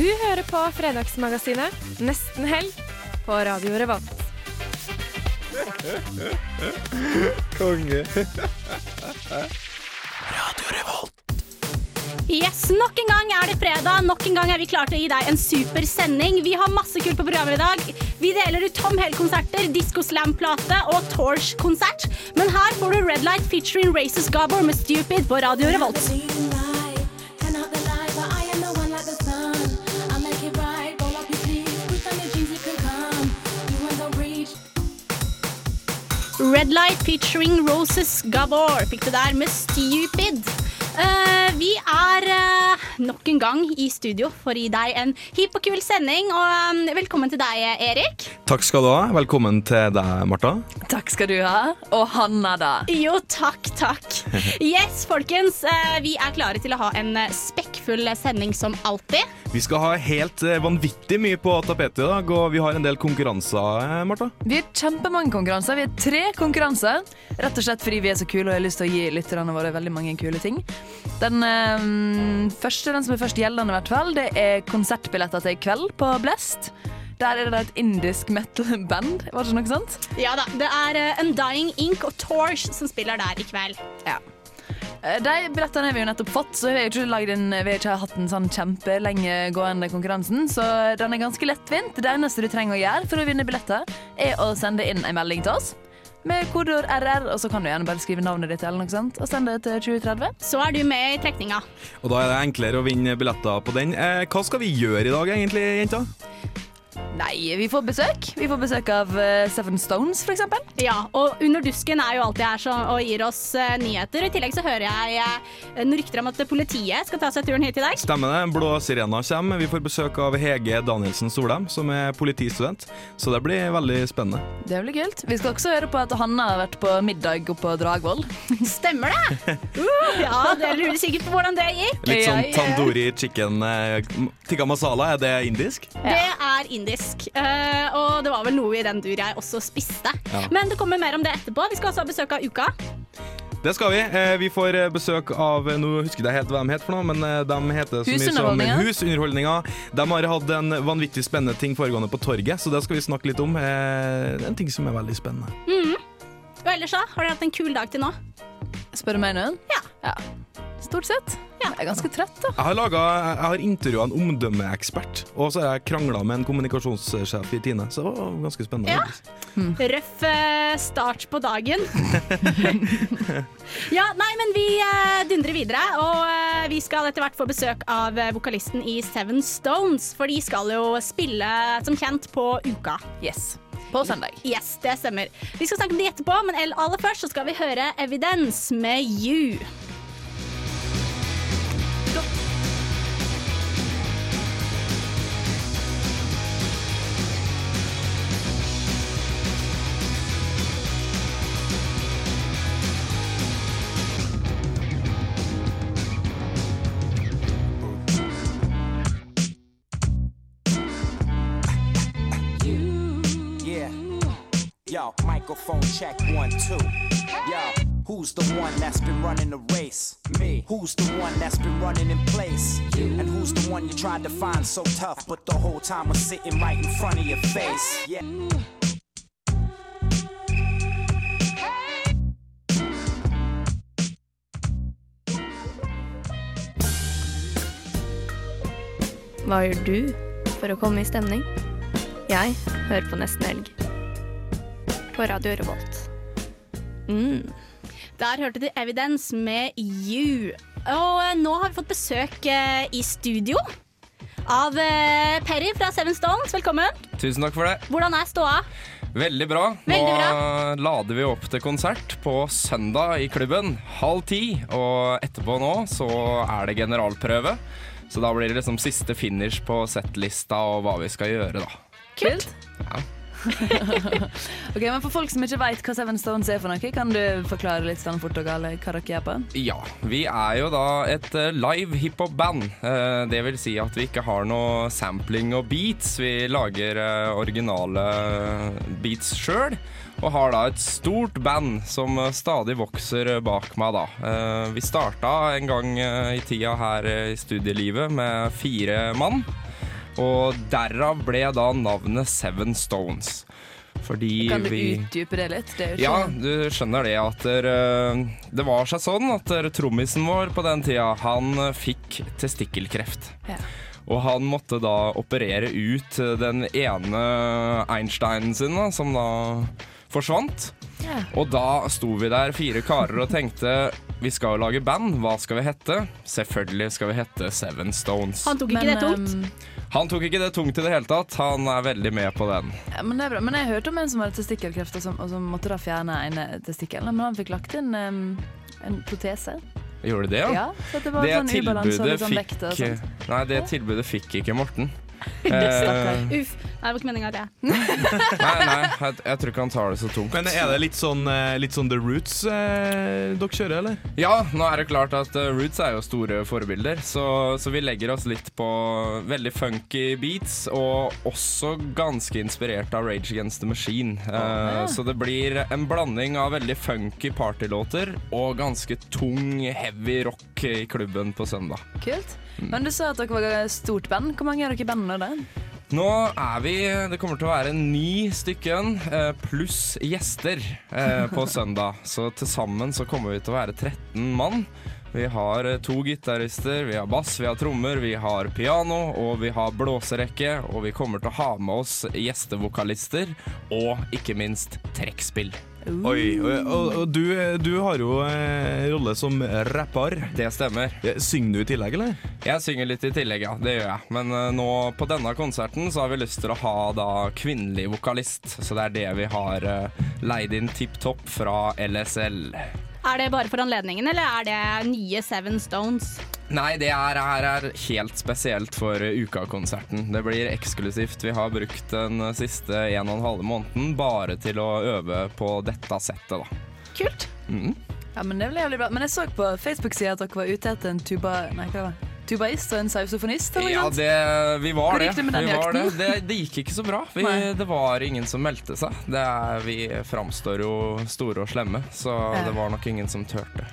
Du hører på Fredagsmagasinet Nesten helg på Radio Revolt. Konge. Radio Revolt. Yes, Nok en gang er det fredag. Nok en gang er vi klare til å gi deg en super sending. Vi har masse kult på programmet i dag. Vi deler ut Tom Hell-konserter, Disco Slam-plate og Torch-konsert. Men her får du Red Light featuring Races Gabor med Stupid på Radio Revolt. Red Light featuring Roses Gabor fikk du der med Stupid. Eh, vi er uh, nok en gang i studio for å gi deg en hip og kul sending. Og um, velkommen til deg, Erik. Takk skal du ha. Velkommen til deg, Marta. Takk skal du ha. Og Hanna, da. Jo, takk, takk. Yes, folkens. Uh, vi er klare til å ha en spekkfull sending som alltid. Vi skal ha helt vanvittig mye på tapetet i dag, og vi har en del konkurranser, Martha. Marta. Vi har kjempemange konkurranser. Vi har tre konkurranser. Rett og slett fordi vi er så kule og har lyst til å gi lytterne våre veldig mange kule ting. Den øh, første, den som er først gjeldende, i hvert fall, det er konsertbilletter til i kveld på Blest. Der er det et indisk metal-band, var det ikke noe sånt? Ja da, Det er eh, Undying Ink og Torch som spiller der i kveld. Ja. Eh, De billettene har vi jo nettopp fått, så vi har ikke, en, vi har ikke hatt en sånn kjempelengegående konkurransen. Så den er ganske lettvint. Det eneste du trenger å gjøre for å vinne billetter, er å sende inn en melding til oss med kodeord RR, og så kan du gjerne bare skrive navnet ditt eller noe sånt, og sende det til 2030. Så er du med i trekninga. Og da er det enklere å vinne billetter på den. Eh, hva skal vi gjøre i dag, egentlig, jenta? Nei, vi får besøk. Vi får besøk av eh, Seven Stones, for eksempel. Ja, og Under dusken er jo alltid her så, og gir oss eh, nyheter. I tillegg så hører jeg eh, noen rykter om at politiet skal ta seg turen hit i dag. Stemmer det. Blå sirena kommer. Vi får besøk av Hege Danielsen Solheim, som er politistudent. Så det blir veldig spennende. Det blir kult. Vi skal også høre på at Hanna har vært på middag oppe på Dragvoll. Stemmer det? Uh, ja, dere lurer sikkert på hvordan det gikk. Litt Ja, sånn ja. tandoori chicken eh, tikka masala. Er det indisk? Det er indisk. Eh, og det var vel noe i den dur jeg også spiste. Ja. Men det kommer mer om det etterpå. Vi skal også ha besøk av Uka. Det skal vi. Eh, Vi får eh, besøk av Nå husker jeg helt hva de heter for noe, men eh, de heter så mye som Husunderholdninga. De har hatt en vanvittig spennende ting foregående på torget, så det skal vi snakke litt om. Eh, En ting som er veldig spennende. Og ellers da? har dere hatt en kul dag til nå. Spør du meg nå? Ja. Stort sett. Jeg er ganske trøtt, da. Jeg har, laget, jeg har intervjua en omdømmeekspert, og så har jeg krangla med en kommunikasjonssjef i Tine. Så det var ganske spennende. Ja. Mm. Røff eh, start på dagen. ja, nei, men vi eh, dundrer videre, og eh, vi skal etter hvert få besøk av vokalisten i Seven Stones, for de skal jo spille som kjent på Uka. Yes. På søndag. Yes, det stemmer. Vi skal snakke om det etterpå, men aller først så skal vi høre Evidens med You. Microphone check one, two. Yo, who's the one that's been running the race? Me. Who's the one that's been running in place? And who's the one you tried to find so tough, but the whole time was sitting right in front of your face? Yeah. Hva gjør du for å komme i stemning? Jeg hører på Nesten Helg. På Radio Revolt. Mm. Der hørte du Evidence med You. Og eh, nå har vi fått besøk eh, i studio av eh, Perry fra Seven Stones. Velkommen. Tusen takk for det. Hvordan er ståa? Veldig bra. Nå Veldig lader vi opp til konsert på søndag i klubben halv ti. Og etterpå nå så er det generalprøve. Så da blir det liksom siste finish på settlista og hva vi skal gjøre, da. Kult. Ja. ok, men For folk som ikke vet hva Seven Stones er for noe, kan du forklare litt sånn fort og gale hva dere gjør på? Ja, vi er jo da et eh, live hiphop-band. Eh, Det vil si at vi ikke har noe sampling og beats. Vi lager eh, originale beats sjøl. Og har da et stort band som stadig vokser bak meg, da. Vi starta en gang i tida her i studielivet med fire mann. Og derav ble da navnet Seven Stones. Fordi Kan du vi utdype det litt? Det er ja, du skjønner det at der, det var seg sånn at trommisen vår på den tida, han fikk testikkelkreft. Ja. Og han måtte da operere ut den ene Einsteinen sin, da, som da forsvant. Ja. Og da sto vi der, fire karer, og tenkte vi skal jo lage band, hva skal vi hette? Selvfølgelig skal vi hette Seven Stones. Han tok ikke Men, det tungt. Han tok ikke det tungt i det hele tatt, han er veldig med på den. Ja, men, men jeg hørte om en som hadde testikkelkreft, og som, og som måtte da fjerne ene testikkelen. Men han fikk lagt inn um, en protese. Gjorde det, ja? Ja, så det var det sånn ubalanse og litt sånn vekt og sånt. Nei, det tilbudet fikk ikke Morten. Stakkar. Eh, Uff. Nei, det var ikke meninga, det. nei, nei, jeg, jeg tror ikke han tar det så tungt. Men er det litt sånn, eh, litt sånn The Roots eh, dere kjører, eller? Ja, nå er det klart at eh, Roots er jo store forbilder, så, så vi legger oss litt på veldig funky beats, og også ganske inspirert av Rage Against the Machine. Eh, Så det blir en blanding av veldig funky partylåter og ganske tung, heavy rock i klubben på søndag. Kult. Men du sa at dere var et stort band. Hvor mange er dere i bandet da? Nå er vi Det kommer til å være ni stykken eh, pluss gjester eh, på søndag. Så til sammen så kommer vi til å være 13 mann. Vi har eh, to gitarister, vi har bass, vi har trommer, vi har piano og vi har blåserekke. Og vi kommer til å ha med oss gjestevokalister og ikke minst trekkspill. Oi, og, og, og du, du har jo eh, rolle som rapper. Det stemmer. Synger du i tillegg, eller? Jeg synger litt i tillegg, ja. Det gjør jeg. Men eh, nå på denne konserten så har vi lyst til å ha da kvinnelig vokalist. Så det er det vi har eh, leid inn Tipp Topp fra LSL. Er det bare for anledningen, eller er det nye Seven Stones? Nei, det er, er, er helt spesielt for Uka-konserten. Det blir eksklusivt. Vi har brukt den siste en og en halve måneden bare til å øve på dette settet, da. Kult. Mm. Ja, men det ble jævlig bra. Men jeg så på Facebook-sida at dere var ute etter en tuba... Nei, hva var det? Tubaist og en sausofonist? Ja, det, vi var det. det vi var det. Det, gikk ikke så bra. Vi, det var ingen som meldte seg. Det er, vi framstår jo store og slemme, så Ja. det var nok ingen som turte.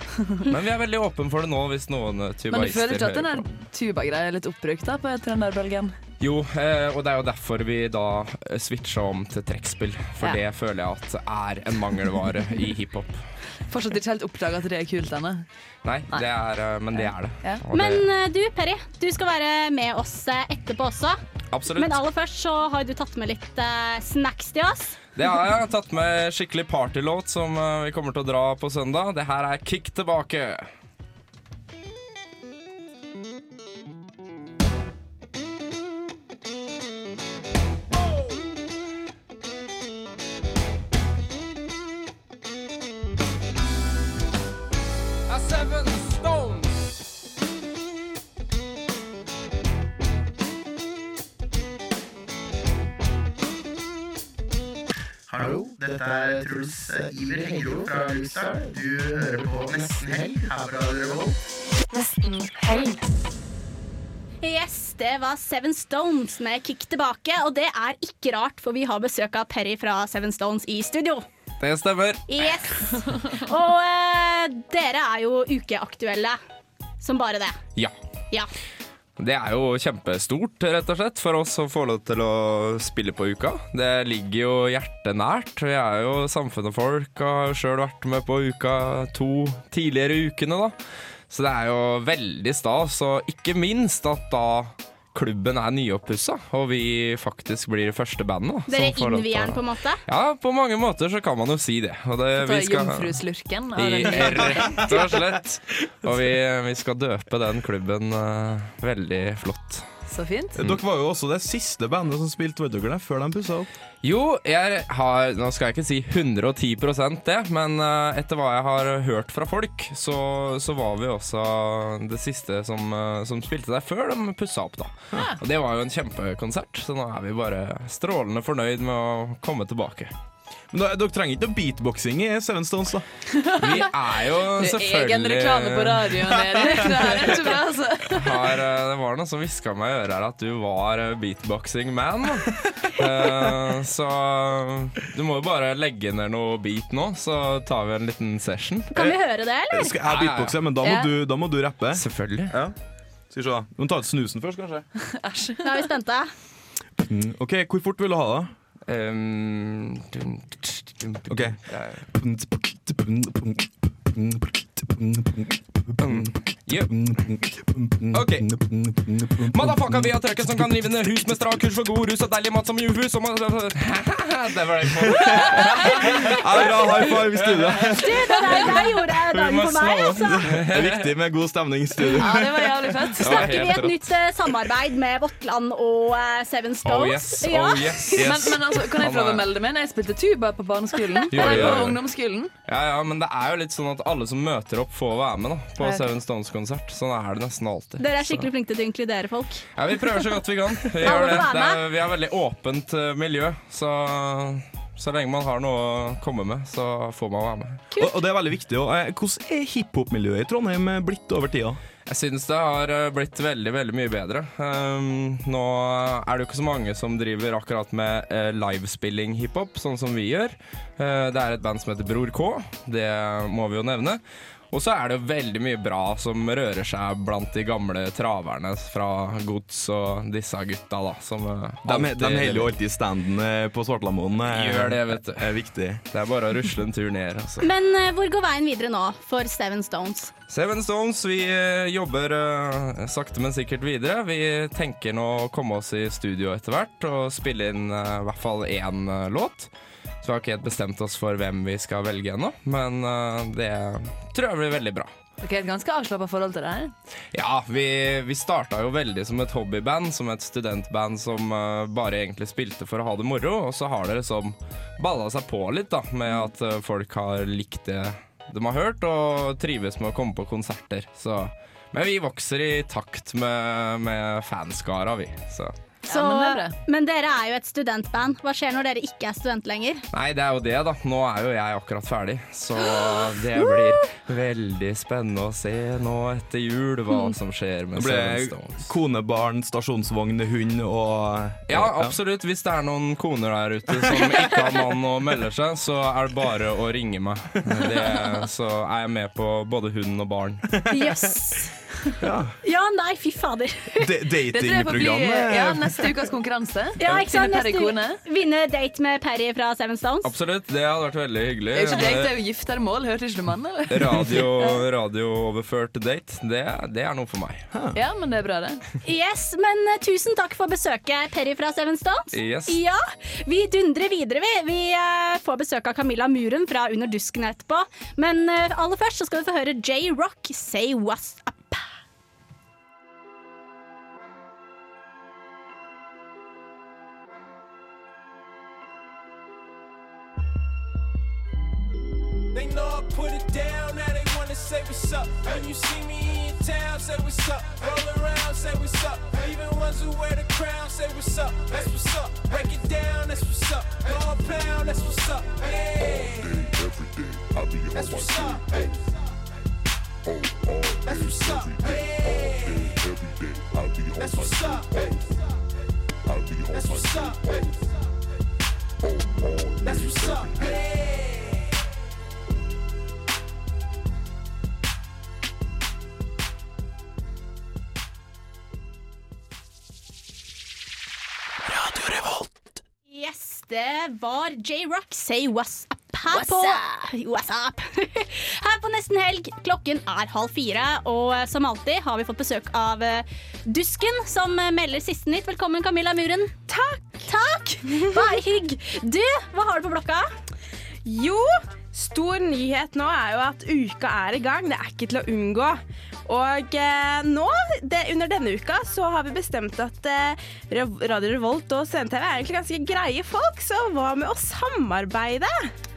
Men vi er veldig åpne for det nå, hvis noen tubaister hører på. Men du føler ikke at den der tubagreia er litt oppbrukt da, på trønderbølgen? Jo, eh, og det er jo derfor vi da eh, switcha om til trekkspill. For Ja. det føler jeg at er en mangelvare i hiphop. Fortsatt ikke helt oppdaga at det er kult ennå. Nei, det er, eh, men det er det. Ja. Men eh, du, Perry, du skal være med oss eh, etterpå også. absolutt. Men aller først så har du tatt med litt snacks til oss. Det har jeg tatt med skikkelig partylåt som vi kommer til å dra på søndag. Det her er Kick tilbake. Er Iver Hengro fra Lyksdal. Du hører på Nesten Helg her fra Revolt. Nesten helg. Yes, det var Seven Stones med Kick tilbake. Og det er ikke rart, for vi har besøk av Perry fra Seven Stones i studio. Det stemmer. Yes. Og uh, dere er jo ukeaktuelle som bare det. Ja. Ja. Det er jo kjempestort, rett og slett, for oss å få lov til å spille på uka. Det ligger jo hjertet nært. Vi er jo samfunnet-folk og har sjøl vært med på uka to tidligere ukene, da. Så det er jo veldig stas, og ikke minst at da klubben er nyoppussa, og vi faktisk blir det første bandet. Dere som får innvier den på en måte. Ja, på mange måter så kan man jo si det. Og det vi skal jomfruslurken. i, rett og slett. Og vi, vi skal døpe den klubben uh, veldig flott. Så fint. Dere var jo også det siste bandet som spilte, vet dere det, før de pussa opp. Jo, jeg har Nå skal jeg ikke si 110% det, men eh, etter hva jeg har hørt fra folk, så, så var vi også det siste som, eh, som spilte der før de pussa opp, da. Og det var jo en kjempekonsert, så nå er vi bare strålende fornøyd med å komme tilbake. Men da, Dere trenger ikke noe beatboxing i Seven Stones, da. Vi er jo Det er egen reklame på radioen, Erik. Det er ikke bra, altså. har, eh, Det var noe som hviska meg i øret her at du var eh, beatboxing-man. Eh, så du må jo bare legge ned noe beat nå, så tar vi en liten session. Kan vi høre det, eller? Skal jeg beatboxe, men da må, Ja. du, da må du rappe. Selvfølgelig. Ja. Skal vi se, da. Du må ta ut snusen først, kanskje. Æsj. Nå er vi spente. Mm, OK, hvor fort vil du ha det? Um, OK. Yeah. Ok. Motherfucker, vi har trøkken som kan rive ned hus med strak kurs for god rus og deilig mat som juhus og Det var det bra high five i studio. Du, det der, der gjorde dagen for meg, altså. Det er viktig med god stemning i studio. Ja, det var jævlig fett. Snakker vi et nytt eh, samarbeid med Våtland og eh, Seven Stones? Oh yes, Ja. oh yes, yes. Men, men altså, kan jeg få lov å melde meg? Jeg spilte tuba på barneskolen. Jo, ja, ja, på ungdomsskolen. Ja, ja, men det er jo litt sånn at alle som møter opp, får være med da på. Seven Stones-konsert. Sånn er det nesten alltid. Dere er skikkelig flinke til å inkludere folk. Ja, Vi prøver så godt vi kan. Vi, gjør det. Det er, vi er veldig åpent eh, miljø, så så lenge man har noe å komme med, så får man være med. Og, og det er veldig viktig. Og, eh, hvordan er hiphop-miljøet i Trondheim eh, blitt over tida? Jeg syns det har blitt veldig veldig mye bedre. Um, nå er det jo ikke så mange som driver akkurat med uh, livespilling hiphop, sånn som vi gjør. Uh, det er et band som heter Bror K, det må vi jo nevne. Og så er det veldig mye bra som rører seg blant de gamle traverne fra Gods og disse gutta, da. Som eh, De, de holder jo alltid standen eh, på Svartlamoen. eh, Gjør det, vet du. er viktig. Det er bare å rusle en tur ned. Altså. Men hvor går veien videre nå for Seven Stones? Seven Stones, vi jobber uh, sakte, men sikkert videre. Vi tenker nå å komme oss i studio etter hvert og spille inn uh, i hvert fall én uh, låt. Vi har ikke helt bestemt oss for hvem vi skal velge ennå, men eh, det tror jeg blir veldig bra. Ok, Et ganske avslappa forhold til det her. Ja, vi, vi starta jo veldig som et hobbyband, som et studentband som uh, bare egentlig spilte for å ha det moro, og så har det liksom balla seg på litt, da, med at uh, folk har likt det de har hørt, og trives med å komme på konserter. Så, men vi vokser i takt med, med fanskara, vi. Så. Så, men det er men dere er jo et studentband. Hva skjer når dere ikke er student lenger? Nei, det er jo det, da. Nå er jo jeg akkurat ferdig, så det blir veldig spennende å se nå etter jul hva som skjer med Det det kone, barn, stasjonsvogn, hund og Ja, absolutt. Hvis det er noen koner der ute som ikke har mann og melder seg, så er det bare å ringe meg. Det, så er jeg med på både hund og barn. Jøss. Ja. Ja, nei, fy fader. Datingprogrammet. ja, neste ukas konkurranse. Ja, ikke sant? Neste kone. Vinne date med Perry fra Seven Stones. Absolutt, det hadde vært veldig hyggelig. Det er ikke deg, det er jo giftermål. Hørte ikke du mannen, eller? Radio, radiooverført date, det, det er noe for meg. Ja, men det er bra, det. Yes, men eh, tusen takk for besøket, Perry fra Seven Stones. Yes. Ja, Vi dundrer videre, vi. Vi uh, får besøk av Camilla Muren fra Under dusken etterpå. Men uh, aller først så skal vi få høre J-Rock, Say What's Up. They know I put it down, now they wanna say what's up. When you see me in town, say what's up. Roll around, say what's up. Even ones who wear the crown, say what's up. That's what's up. Break it down, that's what's up. Go pound, that's what's up. Hey. That's what's up. Hey. That's what's up. Hey. That's what's up. Hey. That's what's up. Hey. That's what's up. Hey. Det var J-Rock, Say What's Up. Her på. What's up? Her på Nesten Helg. Klokken er halv fire, og eh, som alltid har vi fått besøk av eh, Dusken, som eh, melder siste nytt. Velkommen, Camilla Muren. Takk. Takk. Bare hygg. Du, hva har du på blokka? Jo, stor nyhet nå er jo at uka er i gang. Det er ikke til å unngå. Og eh, nå, det, under denne uka, så har vi bestemt at eh, Radio Revolt og CNTV er egentlig ganske greie folk, så hva med å samarbeide?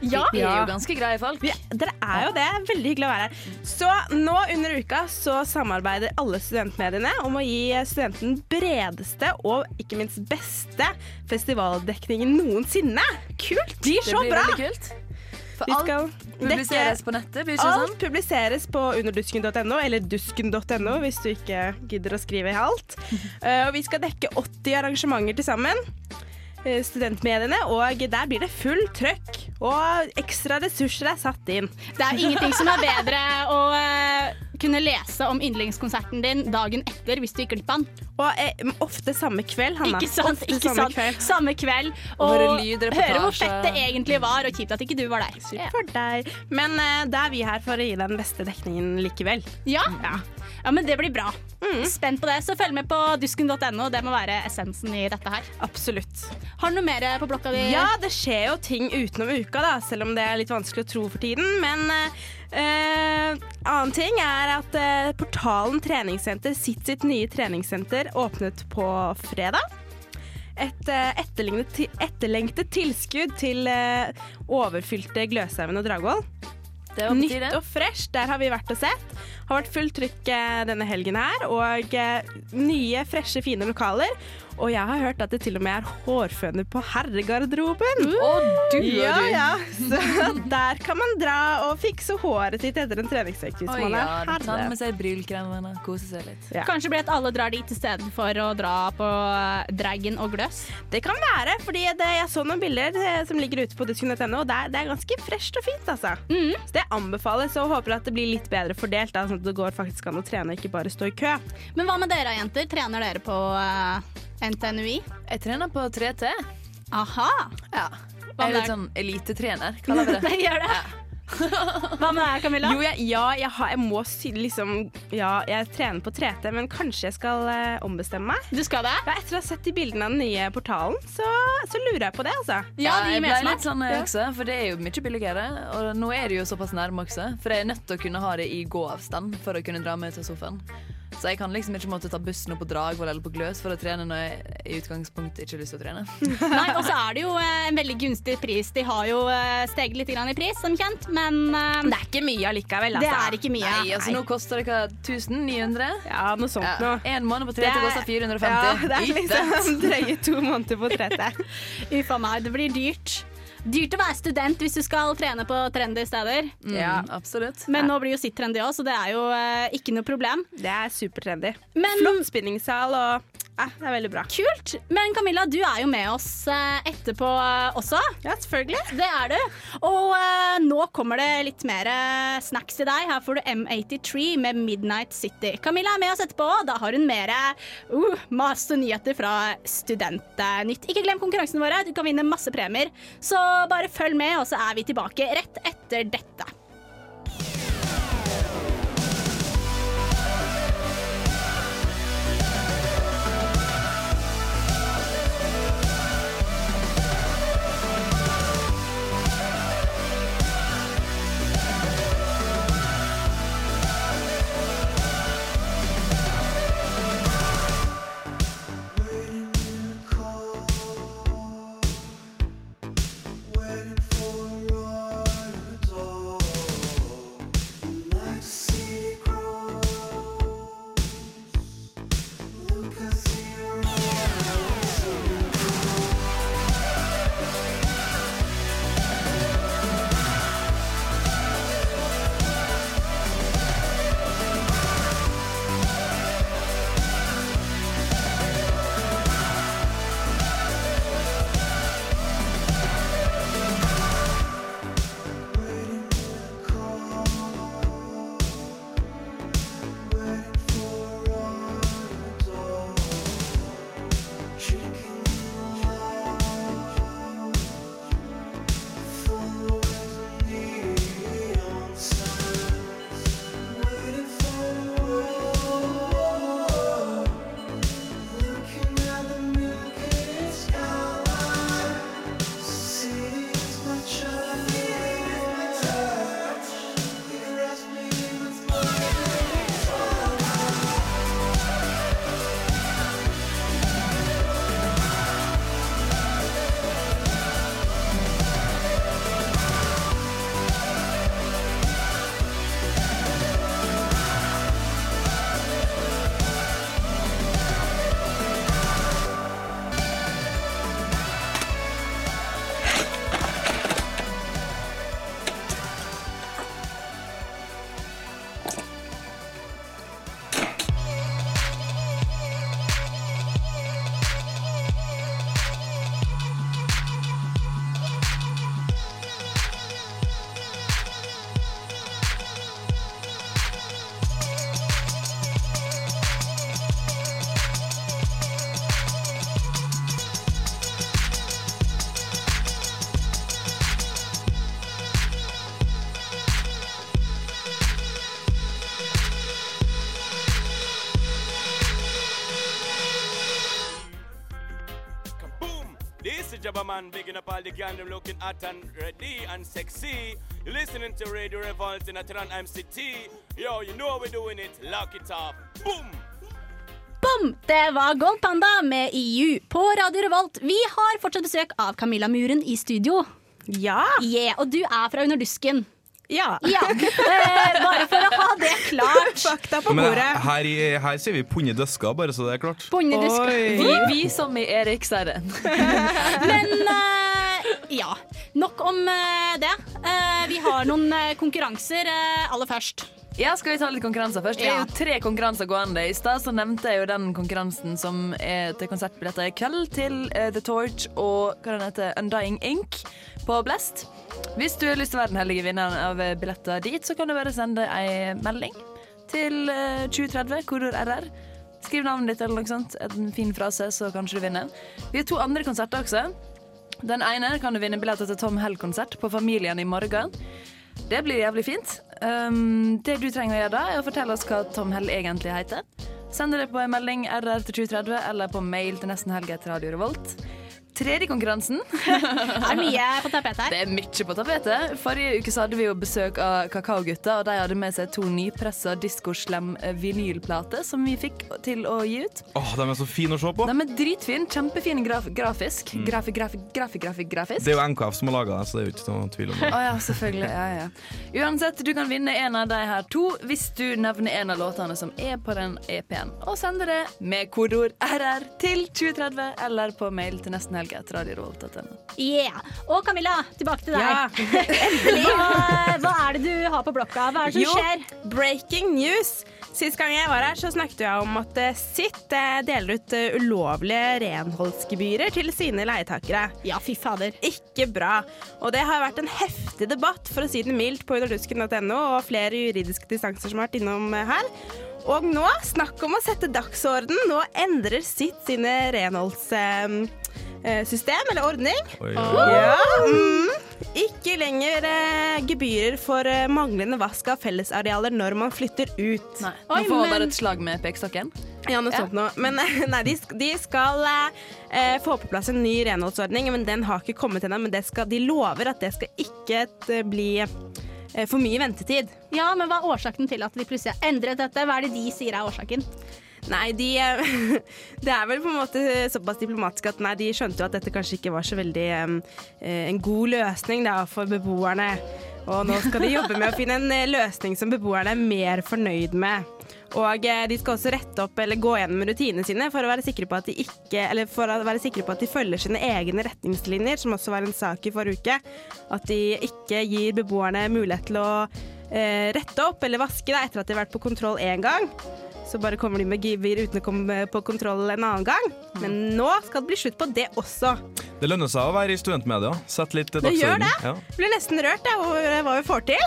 Ja. Vi er jo ganske greie folk. Ja, dere er jo det. Veldig hyggelig å være her. Så nå under uka så samarbeider alle studentmediene om å gi studenten bredeste og ikke minst beste festivaldekningen noensinne. Kult! Det blir Det blir bra! veldig kult. For alt publiseres på nettet, blir det ikke Alt sånn? publiseres på underdusken.no, eller dusken.no hvis du ikke gidder å skrive alt. Uh, og vi skal dekke 80 arrangementer til sammen. eh, Studentmediene, og der blir det full trøkk. Og ekstra ressurser er satt inn. Det er ingenting som er bedre å eh, kunne lese om yndlingskonserten din dagen etter hvis du gikk glipp av den. Og eh, ofte samme kveld, Hanna. Ikke sant? Ofte Ikke samme sant? kveld. Samme kveld. Og Og høre høre hvor fett det egentlig var, og kjipt at ikke du var der. Ja. for deg. Men eh, da er vi her for å gi deg den beste dekningen likevel. Ja. Ja. ja, men det blir bra. Spent på det. Så følg med på dusken.no. Det må være essensen i dette her. Absolutt. Har du noe mer på blokka di? Ja, det skjer jo ting utenom uka, da, selv om det er litt vanskelig å tro for tiden. Men eh, annen ting er at eh, portalen treningssenter, sitt sitt nye treningssenter, åpnet på fredag. Et eh, etterlengtet, ti- etterlengtet tilskudd til eh, overfylte Gløshaugen og Dragvoll. Nytt og fresh, der har vi vært og sett. Har vært fullt trykk eh, denne helgen her, og eh, nye, freshe, fine lokaler. Og jeg har hørt at det til og med er hårføner på herregarderoben. Og du og ja, du. ja. Så der kan man dra og fikse håret sitt etter en treningsøkt hvis Oi, man ja, er ta med seg brylkremen kose seg litt. Ja. Kanskje blir det at alle drar dit i stedet for å dra på eh, Dragon og Gløs. Det kan være, fordi det, jeg så noen bilder eh, som ligger ute på dusken.no, og det er, det er ganske fresht og fint, altså. Så det anbefales, og håper at det blir litt bedre fordelt, da, sånn at det går faktisk an å trene og ikke bare stå i kø. Men hva med dere, jenter? Trener dere på eh, NTNUI? Jeg trener på 3T. Aha. Ja. Jeg er litt sånn elitetrener, kaller vi det. Det gjør det. Hva med deg, Camilla? Jo, jeg, ja, jeg, har, jeg må liksom Ja, jeg trener på 3T, men kanskje jeg skal uh, ombestemme meg? Du skal det? Ja, etter å ha sett de bildene av den nye portalen, så, så lurer jeg på det, altså. Ja, de jeg ble litt sånn jeg også, for det er jo mye billigere. Og nå er det jo såpass nærme også, for jeg er nødt til å kunne ha det i gåavstand for å kunne dra meg til sofaen. Så jeg kan liksom ikke måtte ta bussen opp på Dragvoll eller på Gløs for å trene når jeg i utgangspunktet ikke har lyst til å trene. Nei, og så er det jo eh, en veldig gunstig pris. De har jo eh, steget litt grann i pris, som kjent, men eh, Det er ikke mye allikevel, altså. det er ikke mye. Nei, altså Nå koster det hva, 1900? Ja, noe sånt Ja. noe. En måned på 3T er- koster 450. Ja, det er liksom drøye to måneder på 3T. Uff a meg, det blir dyrt. Dyrt å være student hvis du skal trene på trendy steder. Mm, Ja. absolutt. Men nå blir jo sitt trendy òg, så det er jo eh, ikke noe problem. Det er supertrendy. Men Flott spinningsal og eh, Det er veldig bra. kult. Men Camilla, du er jo med oss eh, etterpå eh, også. Ja, selvfølgelig. Det er du. Og uh, nå kommer det litt mer snacks til deg. Her får du M83 med Midnight City. Camilla er med oss etterpå. Da har hun mer uh, masse nyheter fra Studentnytt. Ikke glem konkurransene våre. Du kan vinne masse premier. Så bare følg med, og så er vi tilbake rett etter dette. All the gang, them looking hot and ready and sexy. You're listening to Radio Revolt in Atran MCT. Yo, you know how we're doing it. Lock it up. Boom! Bom! Det var Gold Panda med EU på Radio Revolt. Vi har fortsatt besøk av Camilla Muren i studio. Ja. Yeah, og du er fra Under dusken. Ja. Eh, bare for å ha det klart. Fakta Men her, her sier vi punne døska, bare så det er klart. Vi, vi som i Erik Serren. Men eh, ja, nok om eh, det. Eh, vi har noen eh, konkurranser aller først. Ja, Skal vi ta litt konkurranser først? Det er jo tre konkurranser gående. I stad nevnte jeg jo den konkurransen som er til konsertbilletter i kveld til The Torch og hva den heter, Undying Ink på Blest. Hvis du har lyst til å være den heldige vinneren av billetter dit, så kan du bare sende ei melding til eh, 2030, kodord RR. Skriv navnet ditt eller noe sånt. En fin frase, så kanskje du vinner. Vi har to andre konserter også. Den ene kan du vinne billetter til Tom Hell-konsert på Familien i morgen. Det blir jævlig fint. Um, det du trenger å gjøre da, er å fortelle oss hva Tom Hell egentlig heter. Send det på en melding RR til 2030 eller på mail til nesten helg etter Radio Revolt. Tredje konkurransen. Det er mye på tapetet her. Det er mye på tapetet. Forrige uke så hadde vi jo besøk av Kakaogutta, og de hadde med seg to nypressa Diskoslem vinylplater som vi fikk til å gi ut. Åh, De er så fine å se på. De er dritfine. Kjempefine graf grafisk. Mm. Grafi, grafi, grafi, grafi, grafisk. Det er jo NKF som har laga det, så det er jo ikke noe tvil om det. oh, ja, selvfølgelig. Ja, ja. Uansett, du kan vinne en av de her to hvis du nevner en av låtene som er på den EP-en, og sender det med kodeord RR til 2030 eller på mail til nesten helg etter radiorevolt.no. Yeah. Og Camilla, tilbake til deg. Ja. Hva, hva er det du har på blokka? Hva er det som Jo, skjer? breaking news. Sist gang jeg var her, så snakket jeg om at eh, Sitt eh, deler ut eh, ulovlige renholdsgebyrer til sine leietakere. Ja, fy fader. Ikke bra. Og det har vært en heftig debatt, for å si det mildt, på underdusken.no, og flere juridiske distanser som har vært innom her. Og nå, snakk om å sette dagsorden. Nå endrer sitt sine renholdssystem, eller ordning. Oi, Ja, mm. Ikke lenger eh, gebyrer for eh, manglende vask av fellesarealer når man flytter ut. Nei, Oi, Nå får man men- bare et slag med pekestokken. Ja, noe sånt noe. Men eh, nei, de, de skal eh, få på plass en ny renholdsordning, men den har ikke kommet ennå. Men det skal, de lover at det skal ikke eh, bli eh, for mye ventetid. Ja, men Hva er årsaken til at de plutselig har endret dette? Hva er det de sier er årsaken? Nei, de eh, Det er vel på en måte såpass diplomatisk at nei, de skjønte jo at dette kanskje ikke var så veldig um, en god løsning da, for beboerne. Og nå skal de jobbe med å finne en eh, løsning som beboerne er mer fornøyd med. Og de skal også rette opp eller gå gjennom rutinene sine for å være sikre på at de ikke Eller for å være sikre på at de følger sine egne retningslinjer, som også var en sak i forrige uke. At de ikke gir beboerne mulighet til å rette opp eller vaske da, etter at de har vært på kontroll én gang. Så bare kommer de med gebyr uten å komme på kontroll en annen gang. Men nå skal det bli slutt på det også. Det lønner seg å være i studentmedia. Sett litt Det gjør dagsorden. det. Ja. Blir nesten rørt jeg, over hva vi får til.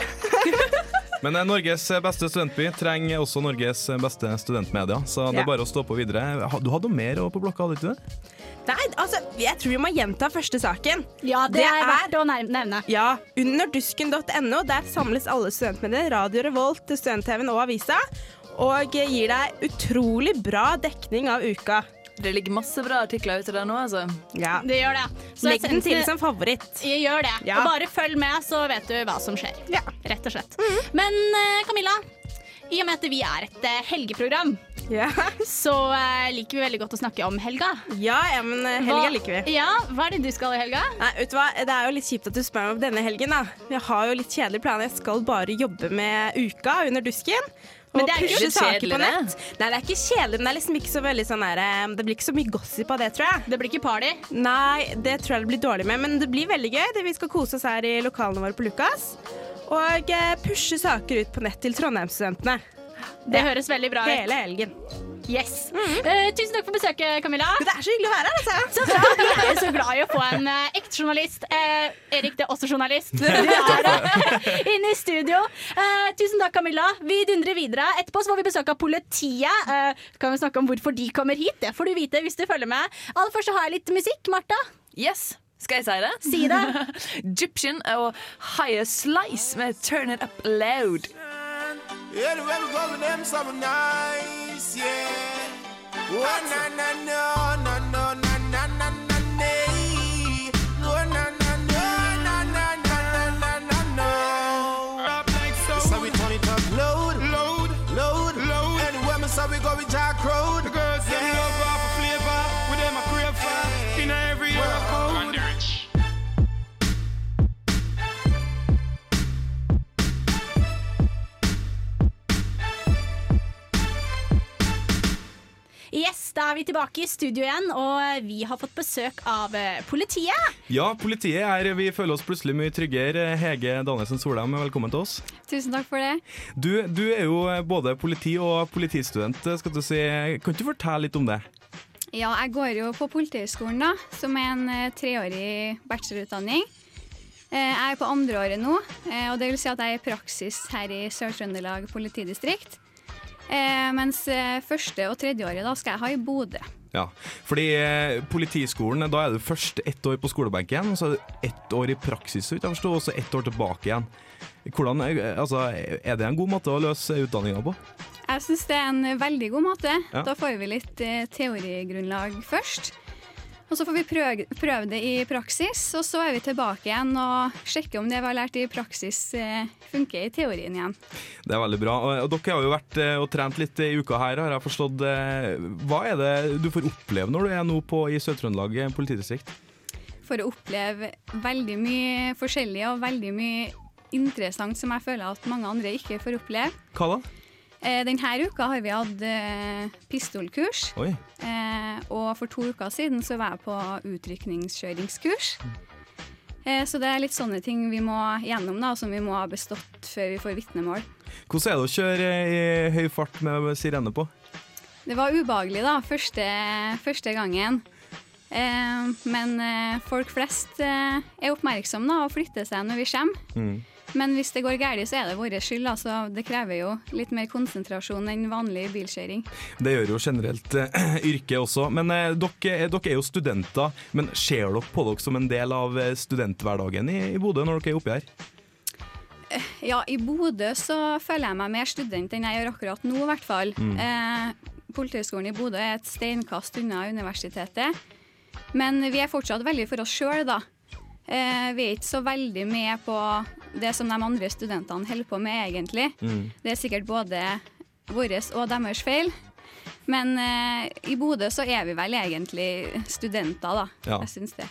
Men eh, Norges beste studentby trenger også Norges beste studentmedia, så det Ja. er bare å stå på videre. Du hadde noe mer på blokka, hadde du ikke det? Nei, altså, jeg tror vi må gjenta første saken. Ja, det, er verdt å nevne. Ja, Underdusken.no. Der samles alle studentmedier, Radio Revolt, Student-TV-en og avisa. Og gir deg utrolig bra dekning av uka. Det ligger masse bra artikler ute der nå, altså. Ja. Det gjør det. Så Legg den til som favoritt. Jeg gjør det. Ja. Og bare følg med, så vet du hva som skjer. Ja. Rett og slett. Men eh, Camilla, i og med at vi er et eh, helgeprogram, Ja, så uh, liker vi veldig godt å snakke om helga. ja, ja men eh, helga Hva- liker vi. Ja, Hva er det du skal i helga? Nei, vet du hva? Det er jo litt kjipt at du spør meg om denne helgen. da. Jeg har jo litt kjedelige planer. Jeg skal bare jobbe med uka under dusken. Men det er saker kjedelig, på nett. Nei, det er ikke kjedelig, men det er liksom ikke så veldig sånn der, eh, Det blir ikke så mye gossip av det, tror jeg. Det blir ikke party. Nei, det tror jeg det blir dårlig med, men det blir veldig gøy. Det vi skal kose oss her i lokalene våre på Lukas. Og pushe saker ut på nett til Trondheimsstudentene. Det høres veldig bra ut. Hele helgen. Yes. Eh, tusen takk for besøket, Camilla. Det er så hyggelig å være her, altså. Så bra. Jeg er så glad i å få en uh, ekte journalist. Uh, Erik, det er også journalist. Du er. Inne i studio. Tusen takk, Camilla. Vi dundrer videre. Etterpå så får vi besøk av politiet. Kan vi snakke om hvorfor de kommer hit? Det får du vite hvis du følger med. Aller først så har jeg litt musikk. Martha, Yes. Skal jeg si det? si det. Egyptian og Higher Slice med Turn It Up Loud. Yeah, we go them some nice, yeah. Oh, na na na na na na na na na. No, na na na na na na na na na. Up like so. So we load, load, load, load. And we say we go with Jack Road. Er vi tilbake i studio igjen, og vi har fått besøk av eh, politiet. Ja, politiet er Vi føler oss plutselig mye tryggere. Hege Danielsen Solheim, velkommen til oss. Tusen takk for det. Du, du er jo både politi og politistudent. skal du si. Kan du fortelle litt om det? Ja, jeg går jo på Politihøgskolen, da, som er en eh, treårig bachelorutdanning. Eh, jeg er på andreåret nå, og det vil si at jeg er i praksis her i Sør-Trøndelag politidistrikt. Eh, mens eh, første og tredjeåret da skal jeg ha i Bodø. Ja, fordi eh, Politiskolen, da er du først ett år på skolebenken, så er det ett år i praksis, så vidt jeg forstår, og så ett år tilbake igjen. Hvordan, eh, altså, er det en god måte å løse utdanninga på? Jeg syns det er en veldig god måte. Ja. Da får vi litt eh, teorigrunnlag først. Og så får vi prøve, prøve det i praksis, og så er vi tilbake igjen og sjekker om det vi har lært i praksis eh, funker i teorien igjen. Det er veldig bra. Og, dere har jo vært eh, og trent litt i uka her, har jeg forstått. Eh, Hva er det du får oppleve når du er nå på, i Sør-Trøndelag politidistrikt? For å oppleve veldig mye forskjellig og veldig mye interessant som jeg føler at mange andre ikke får oppleve. Hva da? Eh, Denne uka har vi hatt eh, pistolkurs. Oi. Eh, og for to uker siden så var jeg på utrykningskjøringskurs. Så det er litt sånne ting vi må gjennom, da, som vi må ha bestått før vi får vitnemål. Hvordan er det å kjøre i høy fart med sirene på? Det var ubehagelig da, første, første gangen. Eh, men folk flest er oppmerksomme da, og flytter seg når vi kommer. Mm. Men hvis det går galt, så er det vår skyld. Altså. Så det krever jo litt mer konsentrasjon enn vanlig bilkjøring. Det gjør jo generelt eh, yrket også. Men eh, dere, dere er jo studenter. Men ser dere på dere som en del av eh, studenthverdagen i, i Bodø når dere er oppi her? Ja, i Bodø så føler jeg meg mer student enn jeg gjør akkurat nå, i hvert fall. Mm. Eh, Politihøgskolen i Bodø er et steinkast unna universitetet. Men vi er fortsatt veldig for oss sjøl, da. Eh, vi er ikke så veldig med på det som de andre studentene holder på med, egentlig. Mm. Det er sikkert både vår og deres feil. Men eh, i Bodø så er vi vel egentlig studenter, da. Ja. Jeg syns det.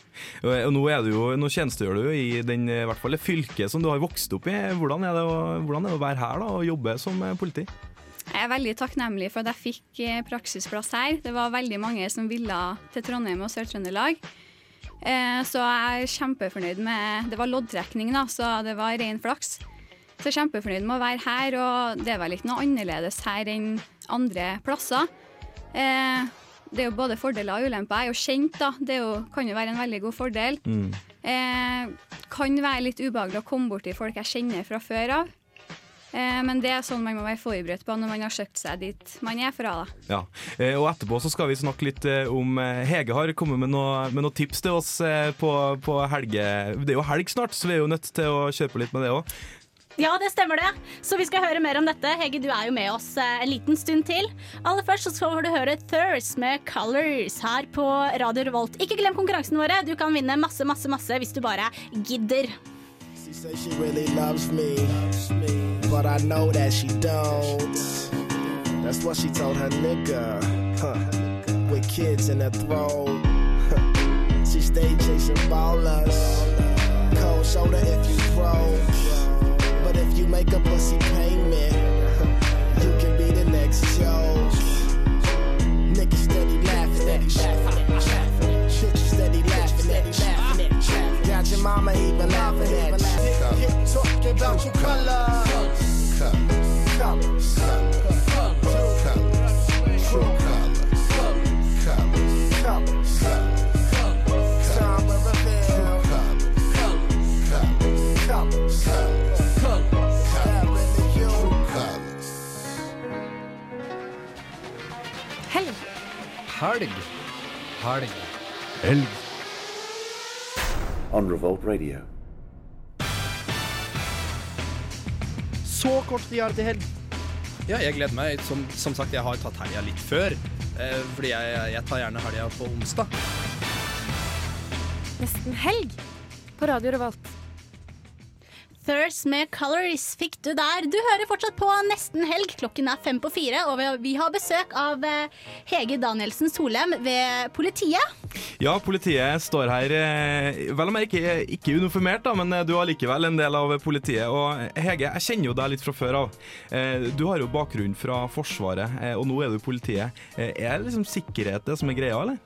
Og nå, er du jo, nå tjenestegjør du i den, i hvert fall det fylket som du har vokst opp i. Hvordan er det å, er det å være her da, og jobbe som eh, politi? Jeg er veldig takknemlig for at jeg fikk eh, praksisplass her. Det var veldig mange som ville til Trondheim og Sør-Trøndelag. Eh, Så jeg er kjempefornøyd med Det var loddtrekning, da, så det var ren flaks. Så jeg er kjempefornøyd med å være her, og det er vel ikke noe annerledes her enn andre plasser. Eh, Det er jo både fordeler og ulemper. Jeg er jo kjent, da. Det jo, kan jo være en veldig god fordel. Mm. kan være litt ubehagelig å komme borti folk jeg kjenner fra før av. Eh, men det er sånn man må være forberedt på når man har søkt seg dit man er fra. da. Ja, eh, og etterpå så skal vi snakke litt eh, om Hege har kommet med noen noe tips til oss på, på helge... Det er jo helg snart, så vi er jo nødt til å kjøre på litt med det òg. Ja, det stemmer det. Så vi skal høre mer om dette. Hege, du er jo med oss en liten stund til. Aller først så får du høre Thirst med Colors her på Radio Revolt. Ikke glem konkurransen våre. Du kan vinne masse, masse, masse hvis du bare gidder. She but I know that she don't. That's what she told her nigga, huh? With kids in her throat. She stay chasing ballers. Cold shoulder if you broke, but if you make a pussy payment, you can be the next Joe. On Revolt Radio. Så kort tid har til helg. Ja, jeg gleder meg. Som, som sagt, jeg har tatt helga litt før. Eh, fordi jeg, jeg tar gjerne helga på onsdag. Nesten helg på Radio Revolt. Thirst med Colors fikk du der. Du hører fortsatt på Nesten helg. Klokken er fem på fire, og vi har- besøk av eh, Hege Danielsen Solem ved politiet. Ja, politiet står her, eh, vel om jeg ikke uniformert, da, men eh, du er likevel en del av politiet. Og Hege, jeg kjenner jo deg litt fra før av. Eh, Du har jo bakgrunn fra Forsvaret, og nå er du i politiet. Er det liksom sikkerhet det som er greia, eller?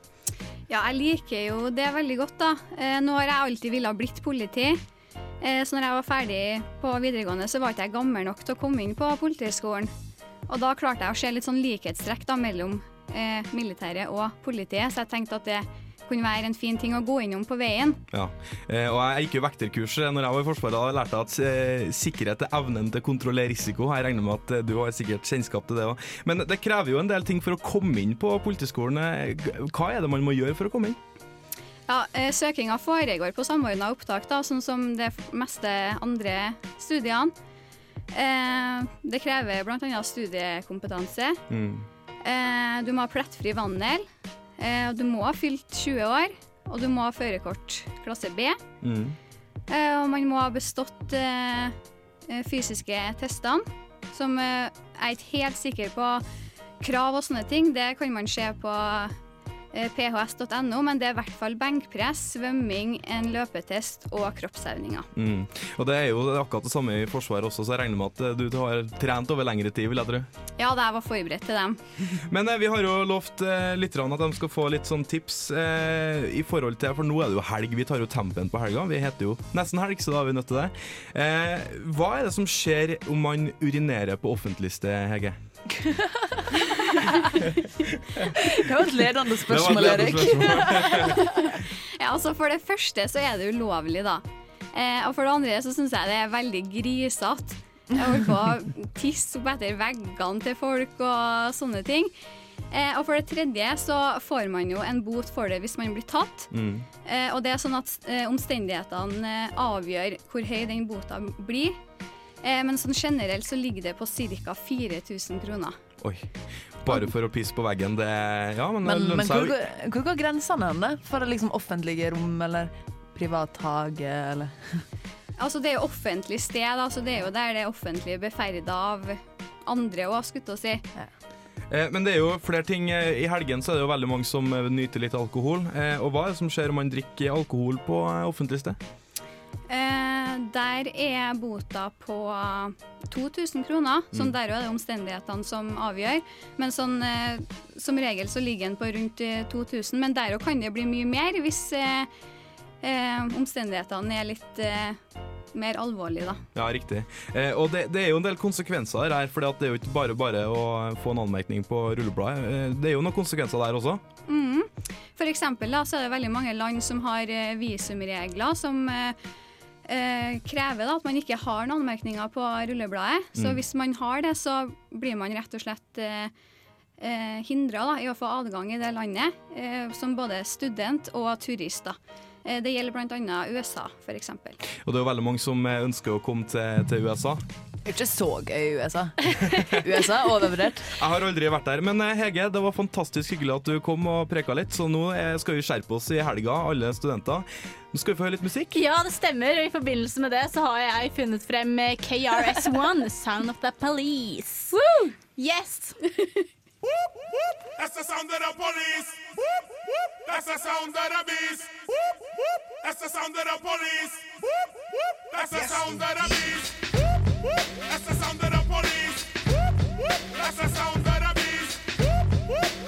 Ja, jeg liker jo det veldig godt, da. Eh, nå har jeg alltid villet blitt politi. Eh, så når jeg var ferdig på videregående, så var ikke jeg gammel nok til å komme inn på Politihøgskolen. Og da klarte jeg å se litt sånn likhetstrekk da, mellom eh, militæret og politiet, så jeg tenkte at det kunne være en fin ting å gå innom på veien. Ja, eh, og jeg gikk jo vekterkurs når jeg var i Forsvaret. Da lærte at eh, sikkerhet er evnen til å kontrollere risiko. Jeg regner med at eh, du har sikkert kjennskap til det òg. Men det krever jo en del ting for å komme inn på Politiskolen. Eh, Hva er det man må gjøre for å komme inn? Ja, eh, Søkinga foregår på samordna opptak, da, sånn som de meste andre studiene. Eh, det krever bl.a. studiekompetanse. Mm. Eh, du må ha plettfri vandel. Eh, du må ha fylt 20 år. Og du må ha førerkort klasse B. Mm. Eh, og man må ha bestått fysiske testene, som jeg er ikke helt sikker på krav og sånne ting. Det kan man se på phs.no, men det er i hvert fall benkpress, svømming, en løpetest og kroppsøvninger. Mm. Og det er jo akkurat det samme i Forsvaret også, så jeg regner med at eh, du har trent over lengre tid, vil jeg tro. Ja, da jeg var forberedt til dem. Men eh, vi har jo lovt eh, lytterne at de skal få litt sånn tips eh, i forhold til For nå er det jo helg, vi tar jo tempen på helga. Vi heter jo nesten helg, så da er vi nødt til det. Eh, hva er det som skjer om man urinerer på offentlig sted, Hege? Det var et ledende spørsmål, Erik. Ja, altså For det første så er det ulovlig, da. Eh, og for det andre så syns jeg det er veldig grisete. Jeg holder på å tisse opp etter veggene til folk og sånne ting. Eh, og for det tredje så får man jo en bot for det hvis man blir tatt. Mm. Eh, og det er sånn at eh, omstendighetene eh, avgjør hvor høy den bota blir. Eh, men sånn generelt så ligger det på ca. 4000 kroner. Oi. Bare for å pisse på veggen, det Ja, men, Men, det men lønner hvor seg jo. går, hvor går grensene hen, da? For liksom offentlige rom eller privat hage, eller Altså Det er jo offentlig sted, altså det er jo der det offentlige blir ferda av andre òg, skulle jeg si. Eh, men det er jo flere ting. Eh, I helgen så er det jo veldig mange som eh, nyter litt alkohol. Eh, og hva er det som skjer om man drikker alkohol på offentlig sted? Eh, der er bota på 2000 kroner, sånn Mm. der er det omstendighetene som avgjør. Men sånn, eh, som regel så ligger den på rundt eh, 2000, men der òg kan det bli mye mer hvis eh, eh, omstendighetene er litt eh, mer alvorlige, da. Ja, riktig. Eh, og det, det er jo en del konsekvenser her, for det er jo ikke bare bare å få en anmerkning på rullebladet. Eh, det er jo noen konsekvenser der også. Mm. For eksempel da, så er det veldig mange land som har eh, visumregler som eh, eh, krever da, at man ikke har noen anmerkninger på rullebladet. Så Mm. hvis man har det, så blir man rett og slett eh, eh, hindra i å få adgang i det landet, eh, som både student og turist. Eh, det gjelder bl.a. USA, f.eks. Og det er jo veldig mange som eh, ønsker å komme til, til USA. Ikke så gøy i USA. USA er overvurdert. Jeg har aldri vært der, men eh, Hege, det var fantastisk hyggelig at du kom og preka litt. Så nå eh, skal vi skjerpe oss i helga, alle studenter. Nå skal vi få høre litt musikk. Ja, det stemmer. og I forbindelse med det så har jeg funnet frem eh, KRS-One, Sound of the Police. Yes! That's the sound of the police. That's the sound of the beast. That's the sound of the police. That's the sound of the beast. That's the sound of the police. That's the sound of the beast.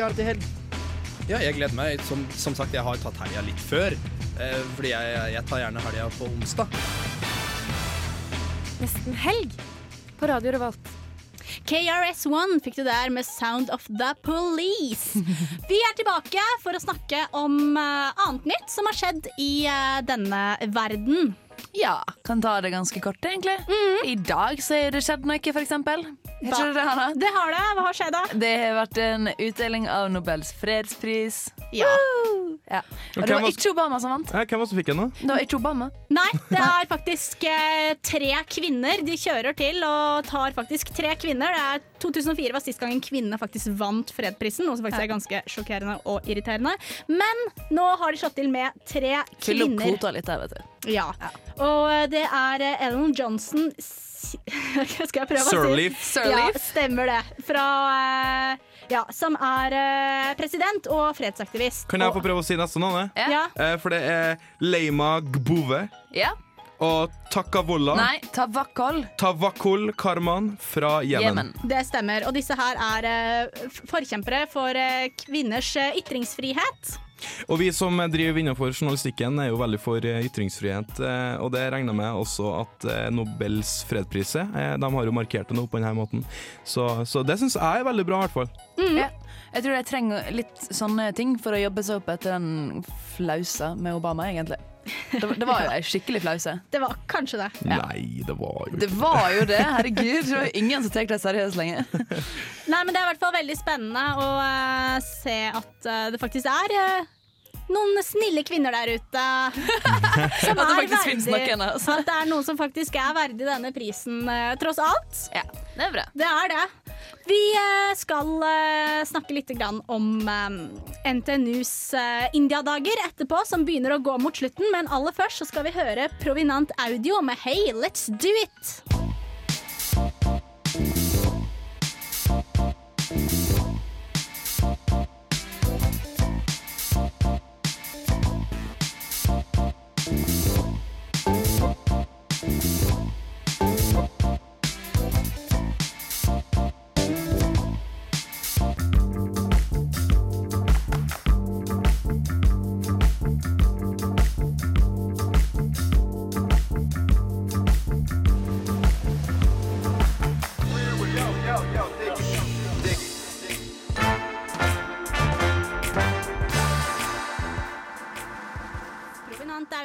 Det til helg. Ja, jeg gleder meg. Som, som sagt, jeg har tatt helga litt før. Eh, fordi jeg, jeg tar gjerne helga på onsdag. Nesten helg på Radio Revolt. KRS1 fikk du der med Sound of the Police. Vi er tilbake for å snakke om uh, annet nytt som har skjedd i uh, denne verden. Ja, kan ta det ganske kort, egentlig. I dag så er det skjedd noe, for eksempel. Er ikke det det, Hanna? Det har det. Hva har skjedd, da? Det har vært en utdeling av Nobels fredspris. Ja. ja. Og det var ikke Obama som vant. Hvem var det som fikk den, da? Det var ikke Obama. Nei, det er faktisk eh, tre kvinner de kjører til, og tar faktisk tre kvinner. Det er 2004 var sist gang en kvinne faktisk vant fredprisen, noe som faktisk er ganske sjokkerende og irriterende. Men nå har de slått til med tre Fyll opp kvinner. kvota litt her, vet du. Ja. Og det er eh, Ellen Johnson Skal jeg prøve Sirleaf. å si Sirleaf. Ja, stemmer det. Fra eh, Ja, som er eh, president og fredsaktivist. Kan jeg få prøve å si neste navn? Ja. Eh, For det er Leima Gbove Ja. Og Takavolla Nei, Tavakol Tavakol Karman fra Jemen. Det stemmer. Og disse her er eh, forkjempere for eh, kvinners eh, ytringsfrihet. Og vi som driver innenfor journalistikken er jo veldig for ytringsfrihet, og det regner jeg med også at Nobels fredspris er. De har jo markert det nå på denne måten. Så, så det syns jeg er veldig bra, i hvert fall. Ja. Jeg tror jeg trenger litt sånne ting for å jobbe seg opp etter den flausa med Obama, egentlig. Det, var- det var jo ei skikkelig flause. Det var kanskje det. Nei, det var jo Det var jo det, herregud. Det var jo ingen som tar det seriøst lenger. Nei, men Det er i hvert fall veldig spennende å uh, se at uh, det faktisk er eh, noen snille kvinner der ute. som At det er faktisk finnes nok noen, altså. At det er noen som faktisk er verdig denne prisen, eh, tross alt. Ja, det er bra. Det er det. Vi eh, skal eh, snakke litt grann om eh, NTNUs eh, Indiadager etterpå, som begynner å gå mot slutten. Men aller først så skal vi høre Provinant Audio med Hey, let's do it!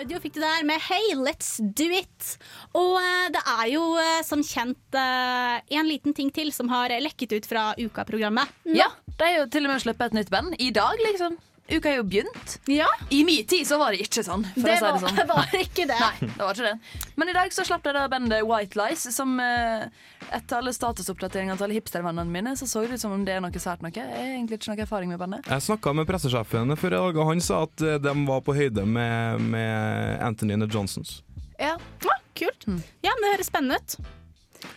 Audio fikk du der med Hey, let's do it! Og eh, det er jo eh, som kjent eh, en liten ting til som har lekket ut fra Uka-programmet. Ja, de har jo til og med sluppet et nytt band. I dag, liksom. Uka er jo begynt. I min tid så var det ikke sånn. For Det å si var- det sånn. var ikke det. Nei, det var ikke det. Men i dag så slapp de da bandet White Lies, som eh, etter alle statusoppdateringene til alle hipstervennene mine, så så det ut som om det er noe sært noe. Jeg har egentlig ikke noe erfaring med bandet. Jeg snakka med pressesjefen før i dag, og han sa at eh, de var på høyde med, med Anthony and the Johnsons. Ja, kult. Ja, men Det høres spennende ut.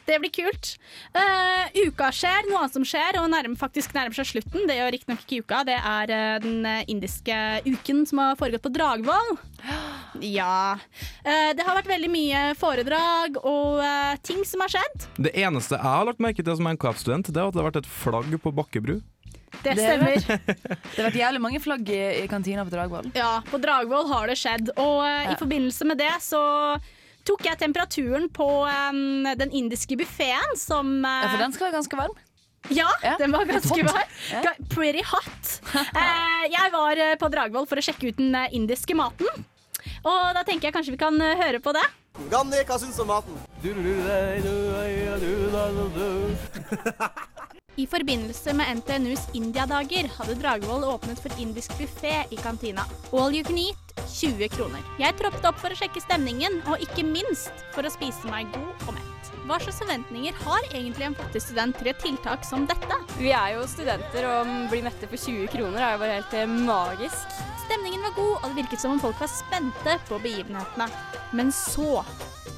Det blir kult. Uh, uka skjer, noe annet som skjer, og nærm, faktisk nærmer seg slutten. Det gjør riktignok ikke uka, det er uh, den eh, indiske uken som har foregått på Dragvoll. Ja. Uh, det har vært veldig mye foredrag og ting som har skjedd. Det eneste jeg har lagt merke til som NKF-student, Det er at det har vært et flagg på Bakkebru. Det Det stemmer. Det har vært jævlig mange flagg i, i kantina på Dragvoll. Ja, på Dragvoll har det skjedd. Og ja. i forbindelse med det så tok jeg temperaturen på um, den indiske buffeen som uh, Ja, for den skal være ganske varm. Ja, den var ganske varm. Ja. Pretty hot. Uh, jeg var eh, på Dragvoll for å sjekke ut den indiske maten. Og da tenker jeg kanskje vi kan høre på det. Gandhi, hva syns du om maten? I forbindelse med NTNUs Indiadager hadde Dragvoll åpnet for indisk buffé i kantina. All you can eat 20 kroner. Jeg troppet opp for å sjekke stemningen, og ikke minst for å spise meg god og mett. Hva slags forventninger har egentlig en fattig student til et tiltak som dette? Vi er jo studenter, og å bli mette for 20 kroner er jo bare helt eh, magisk. Stemningen var god, og det virket som om folk var spente på begivenhetene. Men så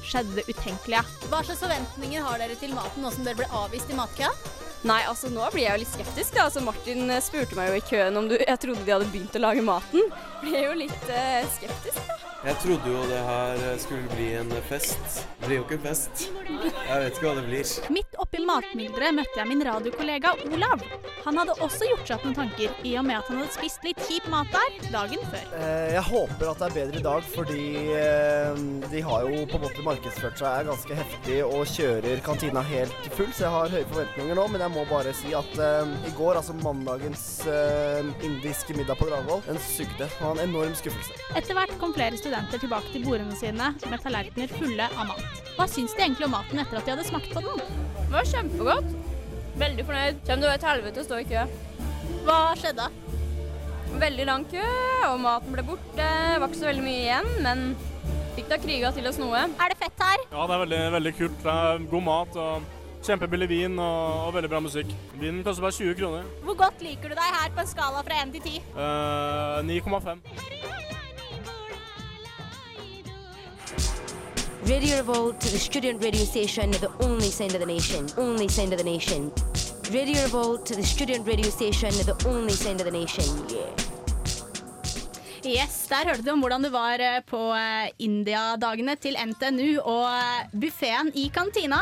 skjedde det utenkelige. Hva slags forventninger har dere til maten nå som dere ble avvist i matkøa? Nei, altså nå blir jeg jo litt skeptisk. Da. Altså, Martin eh, spurte meg jo i køen om du Jeg trodde de hadde begynt å lage maten. Ble jo litt eh, skeptisk, da. Jeg trodde jo det her skulle bli en fest, Det blir jo ikke en fest. Jeg vet ikke hva det blir. Midt oppi matmylderet møtte jeg min radiokollega Olav. Han hadde også gjort seg opp noen tanker, i og med at han hadde spist litt kjip mat der dagen før. Eh, Jeg håper at det er bedre i dag, fordi eh, de har jo på en måte markedsført seg ganske heftig og kjører kantina helt full, så jeg har høye forventninger nå. Men jeg må bare si at eh, i går, altså mandagens eh, indiske middag på Dragvoll, den sugde. Det var en enorm skuffelse. Etter hvert kom flere studenter tilbake til bordene sine med tallerkener fulle av mat. Hva syns de egentlig om maten etter at de hadde smakt på den? Det var kjempegodt. Veldig fornøyd. Kjem det var et helvete å stå i kø. Hva skjedde? Veldig lang kø, og maten ble borte. Det var ikke så veldig mye igjen, men fikk da kriga til oss noe. Er det fett her? Ja, det er veldig, veldig kult. Det er god mat og kjempebillig vin og, og veldig bra musikk. Vinen koster bare 20 kroner. Hvor godt liker du deg her på en skala fra 1 til 10? Eh, 9,5. Radio Revolt the student radio station, the only sound of the nation. Only sound of the nation. Radio Revolt the student radio station, the only sound of the nation. Yeah. Yes, Der hørte du om hvordan det var eh, på eh, India-dagene til NTNU og eh, buffeen i kantina.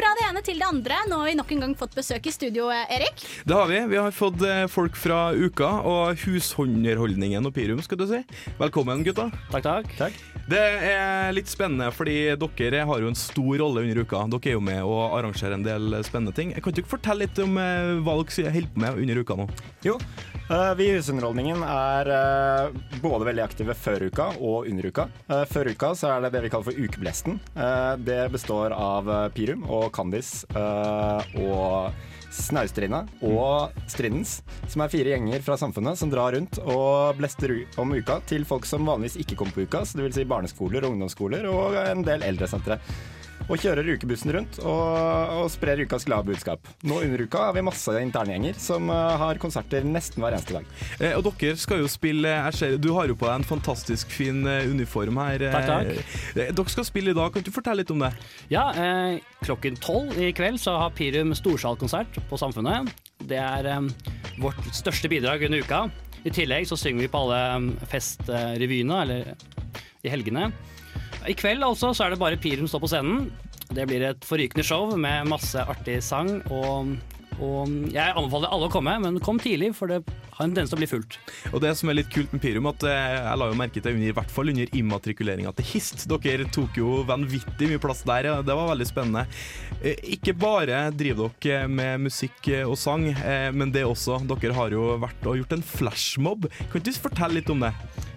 Fra det ene til det andre. Nå har vi nok en gang fått besøk i studio, Erik. Det har vi. Vi har fått eh, folk fra uka og hushånderholdningen og Pirum, skal du si. Velkommen, gutta. Takk, takk. Det er litt spennende, fordi dere har jo en stor rolle under uka. Dere er jo med og arrangerer en del spennende ting. Kan du ikke fortelle litt om eh, hva dere holder på med under uka nå? Jo, eh, vi i Husunderholdningen er både veldig aktive før uka og under uka. Før uka så er det det vi kaller for Ukeblesten. Eh, Det består av Pirum og Kandis eh, og Snaustrina og Strindens, som er fire gjenger fra samfunnet som drar rundt og blester om uka til folk som vanligvis ikke kommer på uka, så det vil si barneskoler og ungdomsskoler og en del eldresentre. Og kjører ukebussen rundt og, og sprer ukas glade budskap. Nå under uka har vi masse interngjenger som eh, har konserter nesten hver eneste dag. Eh, og dere skal jo spille jeg ser, Du har jo på deg en fantastisk fin eh, uniform her. eh. Takk, takk. Eh, Dere skal spille i dag. Kan du fortelle litt om det? Ja, eh, klokken tolv i kveld så har Pirum storsalkonsert på Samfunnet. Det er eh, vårt største bidrag under uka. I tillegg så synger vi på alle festrevyene, eller i helgene. I kveld altså så er det bare Pirum står på scenen. Det blir et forrykende show med masse artig sang. Og, og jeg anbefaler alle å komme, men kom tidlig, for det har en tendens til å bli fullt. Og det som er litt kult med Pirum, at eh, jeg la jo merke til under, i hvert fall under immatrikuleringa til HIST. Dere tok jo vanvittig mye plass der, det var veldig spennende. Eh, Ikke bare driver dere med musikk eh, og sang, men det også. Dere har jo vært og gjort en flashmob. Kan du fortelle litt om det?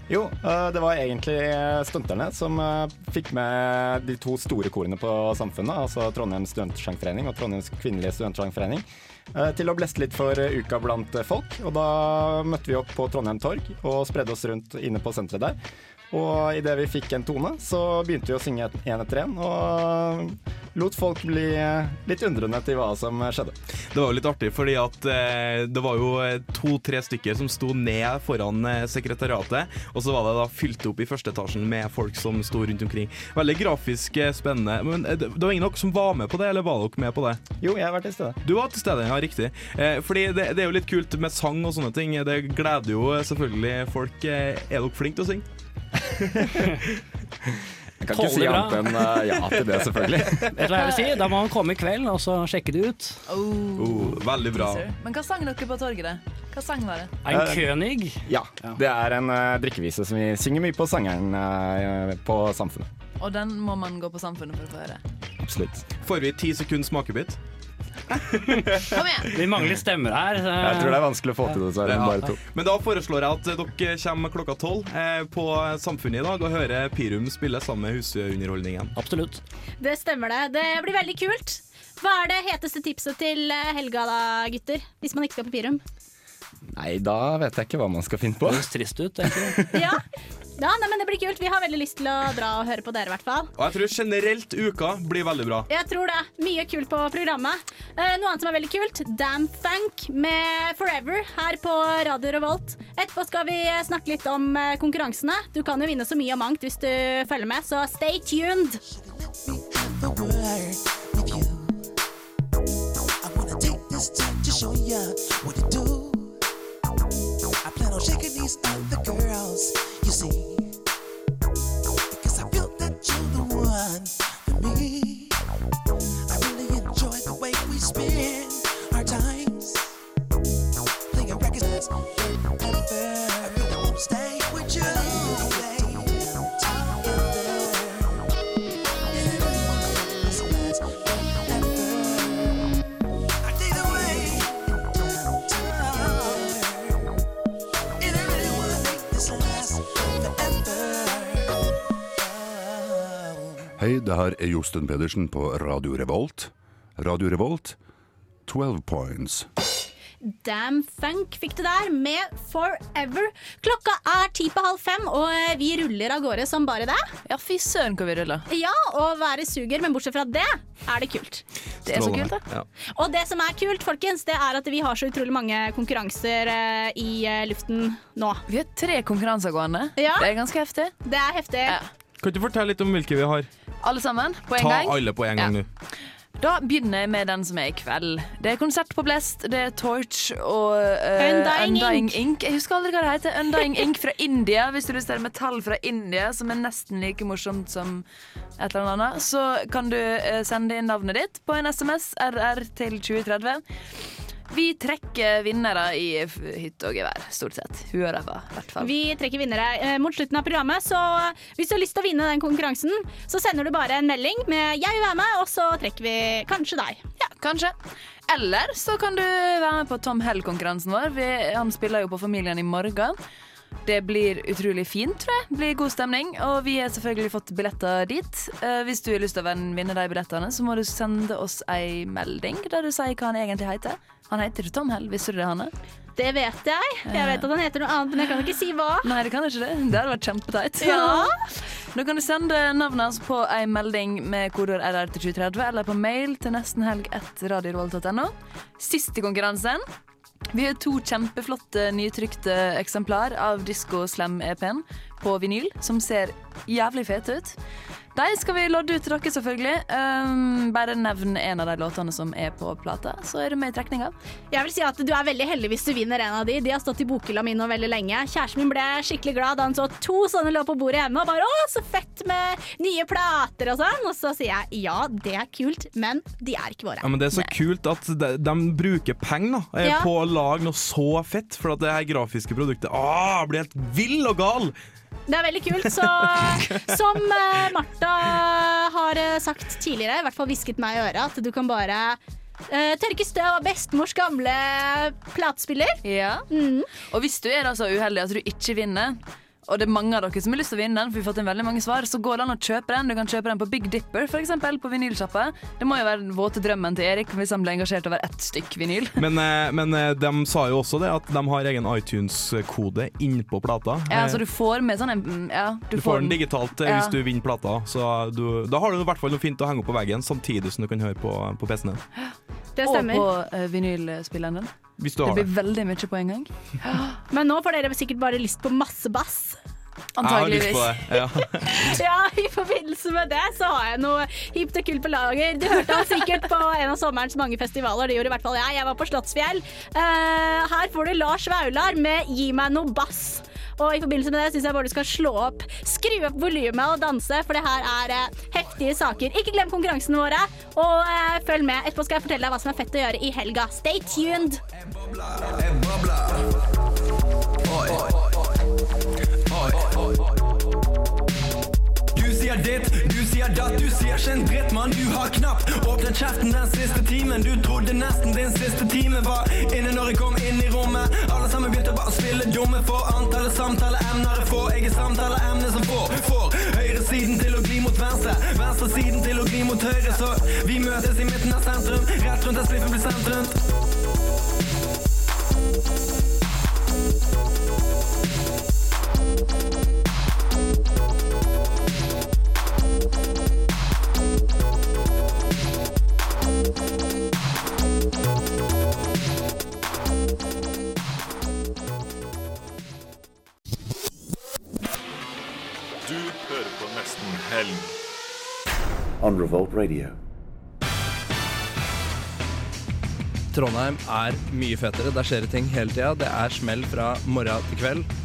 Jo, eh, det var egentlig stunterne som eh, fikk med de to store korene på Samfunnet, altså Trondheims studentsangforening og Trondheims kvinnelige studentsangforening, eh, til å bleste litt for eh, uka blant eh, folk. Og da møtte vi opp på Trondheim torg og spredde oss rundt inne på senteret der. Og idet vi fikk en tone, så begynte vi å synge én etter én, og lot folk bli litt undrende til hva som skjedde. Det var jo litt artig, fordi at eh, det var jo eh, to-tre stykker som sto ned foran eh, sekretariatet, og så var det da fylt opp i første etasjen med folk som sto rundt omkring. Veldig grafisk eh, spennende. Men det, det var ingen av dere som var med på det, eller var dere med på det? Jo, jeg var til stede. Du var til stede, ja, riktig. Fordi det, det er jo litt kult med sang og sånne ting. Det gleder jo selvfølgelig folk. Er dere flinke til å synge? Jeg kan ikke si annet enn uh, ja til det, selvfølgelig. Vet du hva jeg vil si? Da må han komme i kveld og så sjekke det ut. Oh, veldig bra. Men hva sang dere på torget? Det? Hva sang var det? Ein König? Ja, det er en uh, drikkevise som vi synger mye på sangeren uh, på Samfunnet. Og den må man gå på Samfunnet for å få høre. Absolutt. Får vi ti sekunds smakebit? Kom igjen! Vi mangler stemmer her. så- Jeg tror det er vanskelig å få til det, så er det Ja. bare to. Men da foreslår jeg at dere kommer klokka tolv eh, på Samfunnet i dag og hører Pirum spille sammen med Husunderholdningen. Absolutt. Det stemmer det. Det blir veldig kult. Hva er det heteste tipset til eh, helga da, gutter? Hvis man ikke skal på Pirum? Nei, da vet jeg ikke hva man skal finne på. Det høres trist ut, egentlig. Ja, ja nei, men det blir kult. Vi har veldig lyst til å dra og høre på dere, i hvert fall. Og jeg tror generelt uka blir veldig bra. Jeg tror det. Mye kult på programmet. Eh, noe annet som er veldig kult, Damn Funk med Forever her på Radio Revolt. Etterpå skal vi snakke litt om eh, konkurransene. Du kan jo vinne så mye og mangt hvis du følger med, så stay tuned. I take this time to show ya what to do. I plan on shaking these other girls, Cause I feel that you're the one for me. I really enjoy the way we spend. Hei, det her er Josten Pedersen på Radio Revolt. Radio Revolt, 12 points. Damn Funk fikk du der med Forever. Klokka er ti på halv fem, og eh, vi ruller av gårde som bare det. Ja, fy søren hvor vi ruller. Ja, og være suger, men bortsett fra det er det kult. Det er så kult, da. Ja. Og det som er kult, folkens, det er at vi har så utrolig mange konkurranser eh, i eh, luften nå. Vi har tre konkurranser gående. Ja. Det er ganske heftig. Det er heftig. Kan du fortelle litt om hvilke vi har? Alle sammen på en Ta gang. alle på en gang nå. Da begynner jeg med den som er i kveld. Det er konsert på Blest, det er Torch og uh, Undying Undying Ink. Ink. Jeg husker aldri hva det heter. Undying Ink fra India. Hvis du ser metall fra India, som er nesten like morsomt som et eller annet, så kan du uh, sende inn navnet ditt på en SMS RR til 2030. Vi trekker vinnere i hytte og gevær, stort sett. Ræva, i hvert fall. Vi trekker vinnere eh, mot slutten av programmet, så hvis du har lyst til å vinne den konkurransen, så sender du bare en melding med 'jeg vil være med', og så trekker vi kanskje deg. Ja, kanskje. Eller så kan du være med på Tom Hell-konkurransen vår. Vi, han spiller jo på Familien i morgen. Det blir utrolig fint, tror jeg. Blir god stemning. Og vi har selvfølgelig fått billetter dit. Eh, hvis du har lyst til å vinne de billettene, så må du sende oss ei melding der du sier hva han egentlig heter. Han heter Tom Hell, visste du det, Hanne? Det vet jeg. Jeg vet at han heter noe annet, men jeg kan ikke si hva. Nei, det kan ikke det. Det hadde vært kjempeteit. Ja. Nå kan du sende navnet hans på ei melding med kodeord RR til 2030, eller på mail til nestenhelg1radiorevolt.no. Siste konkurransen. Vi har to kjempeflotte nytrykte eksemplar av Disko Slam-EP-en på vinyl, som ser jævlig fete ut. De skal vi lodde ut til dere, selvfølgelig. Um, bare nevn en av de låtene som er på plata, så er du med i trekninga. Jeg vil si at Du er veldig heldig hvis du vinner en av de. De har stått i bokhylla mi nå veldig lenge. Kjæresten min ble skikkelig glad da han så to sånne lå på bordet hjemme. Og bare 'Å, så fett med nye plater' og sånn. Og så sier jeg ja, det er kult, men de er ikke våre. Ja, men Det er så kult at de, de bruker penger Ja. på å lage noe så fett. For at det her grafiske produktet Å, blir helt vill og gal. Det er veldig kult. Så som eh, Martha har eh, sagt tidligere, i hvert fall hvisket meg i øret, at du kan bare Uh, tørke støv av bestemors gamle platespiller. Ja. Og hvis du er da så uheldig at du ikke vinner, og det er mange av dere som har lyst til å vinne den, for vi har fått inn veldig mange svar, så går det an å kjøpe den. Du kan kjøpe den på Big Dipper, eksempel, på vinylsjappa. Det må jo være den våte drømmen til Erik hvis han ble engasjert over ett stykk vinyl. Men, eh, men eh, de sa jo også det at de har egen iTunes-kode innpå plata. Ja, Eh, så du får med sånn en mm, Ja, du får den digitalt Ja. hvis du vinner plata. Så du, da har du i hvert fall noe fint å henge opp på veggen, samtidig som du kan høre på, på PC-en din. Det Og på uh, vinylspilleren din. Hvis du Det blir det. veldig mye på en gang. Men nå får dere sikkert bare lyst på masse bass. Har det. Ja. Ja, I forbindelse med det så har jeg noe hipt og kult på lager. Du hørte han sikkert på en av sommerens mange festivaler. Det gjorde i hvert fall jeg. Jeg var på Slottsfjell. Uh, her får du Lars Vaular med 'Gi meg noe bass'. Og i forbindelse med det syns jeg bare du skal slå opp, skru opp volumet og danse, for det her er eh, heftige saker. Ikke glem konkurransene våre, og eh, følg med. Etterpå skal jeg fortelle deg hva som er fett å gjøre i helga. Stay tuned! Du sier ditt, sier datt, du sier ikke en dritt, mann. Du har knapt åpnet kjeften den siste timen. Du trodde nesten din siste time var inne når jeg kom inn i rommet. Alle sammen begynte bare å spille dumme, for antallet samtaleemner er få. Jeg er samtaleemnet som får, får høyresiden til å gli mot venstre, venstresiden til å gli mot høyre. Så vi møtes i midten av sentrum, rett rundt der spliffen blir sendt rundt. Helg. on Revolt Radio. Trondheim er mye fetere. Der skjer det ting hele tida. Det er smell fra morgen til kveld.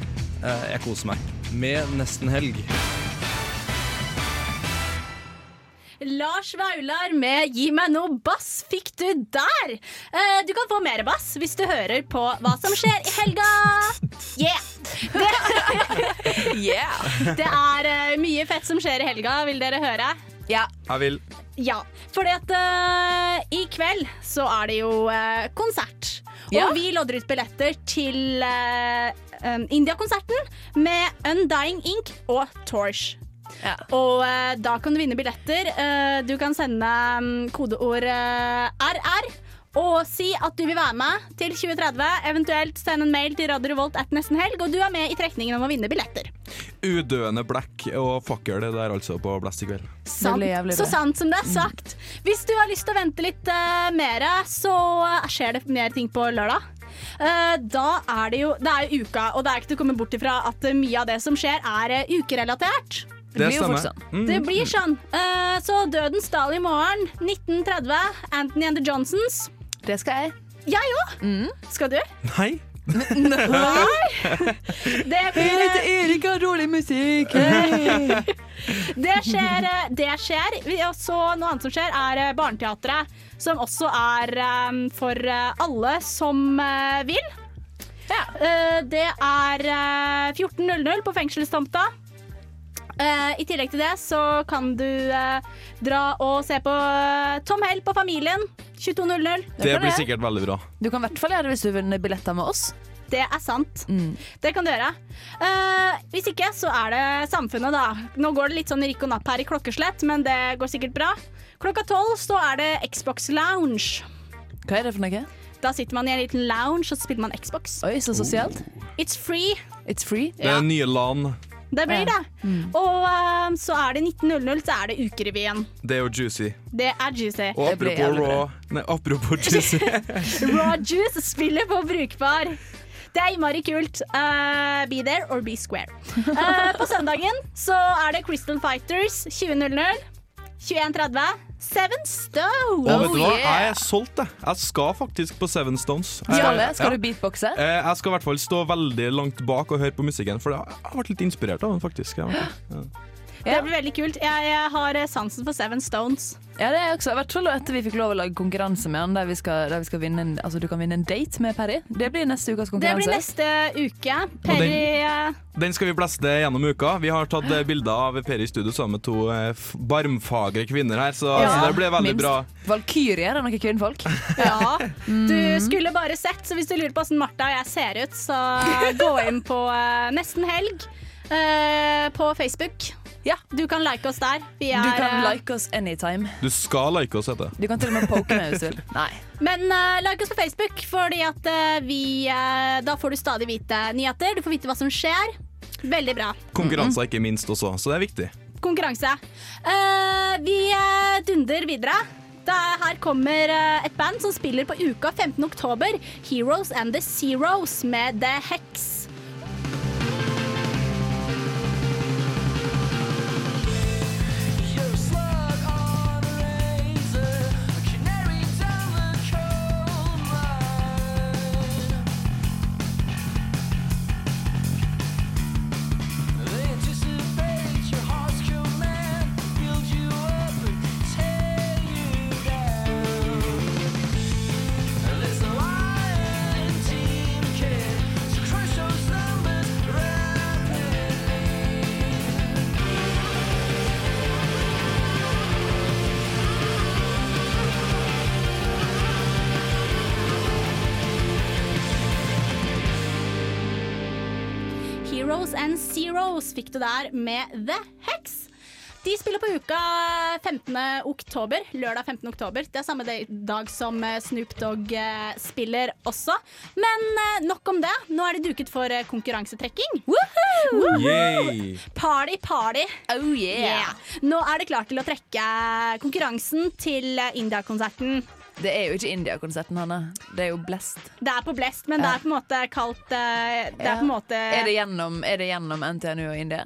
Eh, Jeg koser meg med nesten helg. Lars Vaular med 'Gi meg noe bass', fikk du der. Eh, du kan få mer bass hvis du hører på hva som skjer i helga. Yeah! Det, det er uh, mye fett som skjer i helga, vil dere høre? Ja. Jeg vil Ja, fordi at uh, i kveld så er det jo uh, konsert. Ja. Og vi lodder ut billetter til uh, India-konserten med Undying Ink og Torch. Og eh, da kan du vinne billetter. Eh, du kan sende mm, kodeord eh, RR og si at du vil være med til 2030. Eventuelt send en mail til Radio Revolt at nesten helg, og du er med i trekningen om å vinne billetter. Udøende Black og Fakkel det der altså på Blast i kveld. Sant. Så sant som det er sagt. Hvis du har lyst til å vente litt uh, mer, så skjer det mer ting på lørdag. Eh, da er det jo Det er jo uka, og det er ikke til å komme bort ifra at eh, mye av det som skjer, er eh, ukerelatert. Det blir jo fort sånn. Mm. Det blir sånn. Uh, så Døden stal i morgen, 1930, Anthony and the Johnsons. Det skal jeg. Jeg òg. Skal du? Nei. Nei! Det blir Erik har rolig musikk. Det skjer, eh, det skjer. Og så noe annet som skjer, er eh, Barneteatret. Som også er eh, for eh, alle som eh, vil. Eh, det er eh, 14.00 på fengselstomta. Eh, I tillegg til det så kan du uh, dra og se på uh, Tom Hell på Familien 22.00. Det blir sikkert veldig bra. Du kan i hvert fall gjøre det hvis du vinner billetter med oss. Det er sant. Det kan du gjøre. Eh, hvis ikke, så er det Samfunnet, da. Nå går det litt sånn rikk og napp her i klokkeslett, men det går sikkert bra. Klokka tolv så er det Xbox Lounge. Hva er det for noe? Da sitter man i en liten lounge og spiller man Xbox. Oi, så sosialt. It's free. It's free. Det er nye LAN. Det blir det. Og um, så er det 19.00, så er det Ukerevyen. Det er jo juicy. Det er juicy. Og apropos raw Nei, apropos juicy. Raw Juice spiller på Brukbar. Det er innmari kult. Uh, be there or be square. Uh, på søndagen så er det Crystal Fighters 20.00. 21.30. Seven Stones. Og vet du hva? Jeg er solgt, jeg. Jeg skal faktisk på Seven Stones. Skal, det? Jeg- skal ja. du beatboxe? Eh, Jeg skal i hvert fall stå veldig langt bak og høre på musikken, for jeg har vært litt inspirert av den, faktisk. Jeg vært. Ja. Det blir veldig kult. Jeg, jeg har eh, sansen for Seven Stones. Ja, det er også, i hvert fall etter vi fikk lov å lage konkurranse med han, der vi skal, der vi skal vinne en, altså du kan vinne en date med Perry. Det blir neste ukas konkurranse. Det blir neste uke. Perry den, Den skal vi blaste gjennom uka. Vi har tatt eh, bilder av Peri i studio sammen med to eh, barmfagre kvinner her, så, Ja, så det ble veldig minst. bra. Valkyrjer er noen kvinnfolk. Ja, du skulle bare sett, så hvis du lurer på hvordan Martha og jeg ser ut, så gå inn på eh, Nesten helg eh, på Facebook. Ja, Du kan like oss der. Vi er, Du kan eh, like oss anytime. Du skal like oss, heter det. Du kan til og med poke meg hvis du vil. Nei. Men eh, like oss på Facebook, Fordi at eh, vi eh, Da får du stadig vite nyheter. Du får vite hva som skjer. Veldig bra. Konkurranser ikke minst også, så det er viktig. Konkurranse. Eh, vi eh, dunder videre. Da, her kommer eh, et band som spiller på uka 15. oktober. Heroes and the Zeros med The Hex. Fikk du der med The Hex. De spiller på uka 15. oktober. Lørdag 15. oktober. Det er samme dag som eh, Snoop Dogg eh, spiller også. Men eh, nok om det. Nå er det duket for konkurransetrekking. Woohoo! Yay! Party, party. Oh yeah. Nå er det klart til å trekke konkurransen til India-konserten. Det er jo ikke India-konserten, Hanne. Det er jo Blest. Det er på Blest, men det er på en måte kalt eh, Det er på måte Er det gjennom, er det gjennom NTNU og India?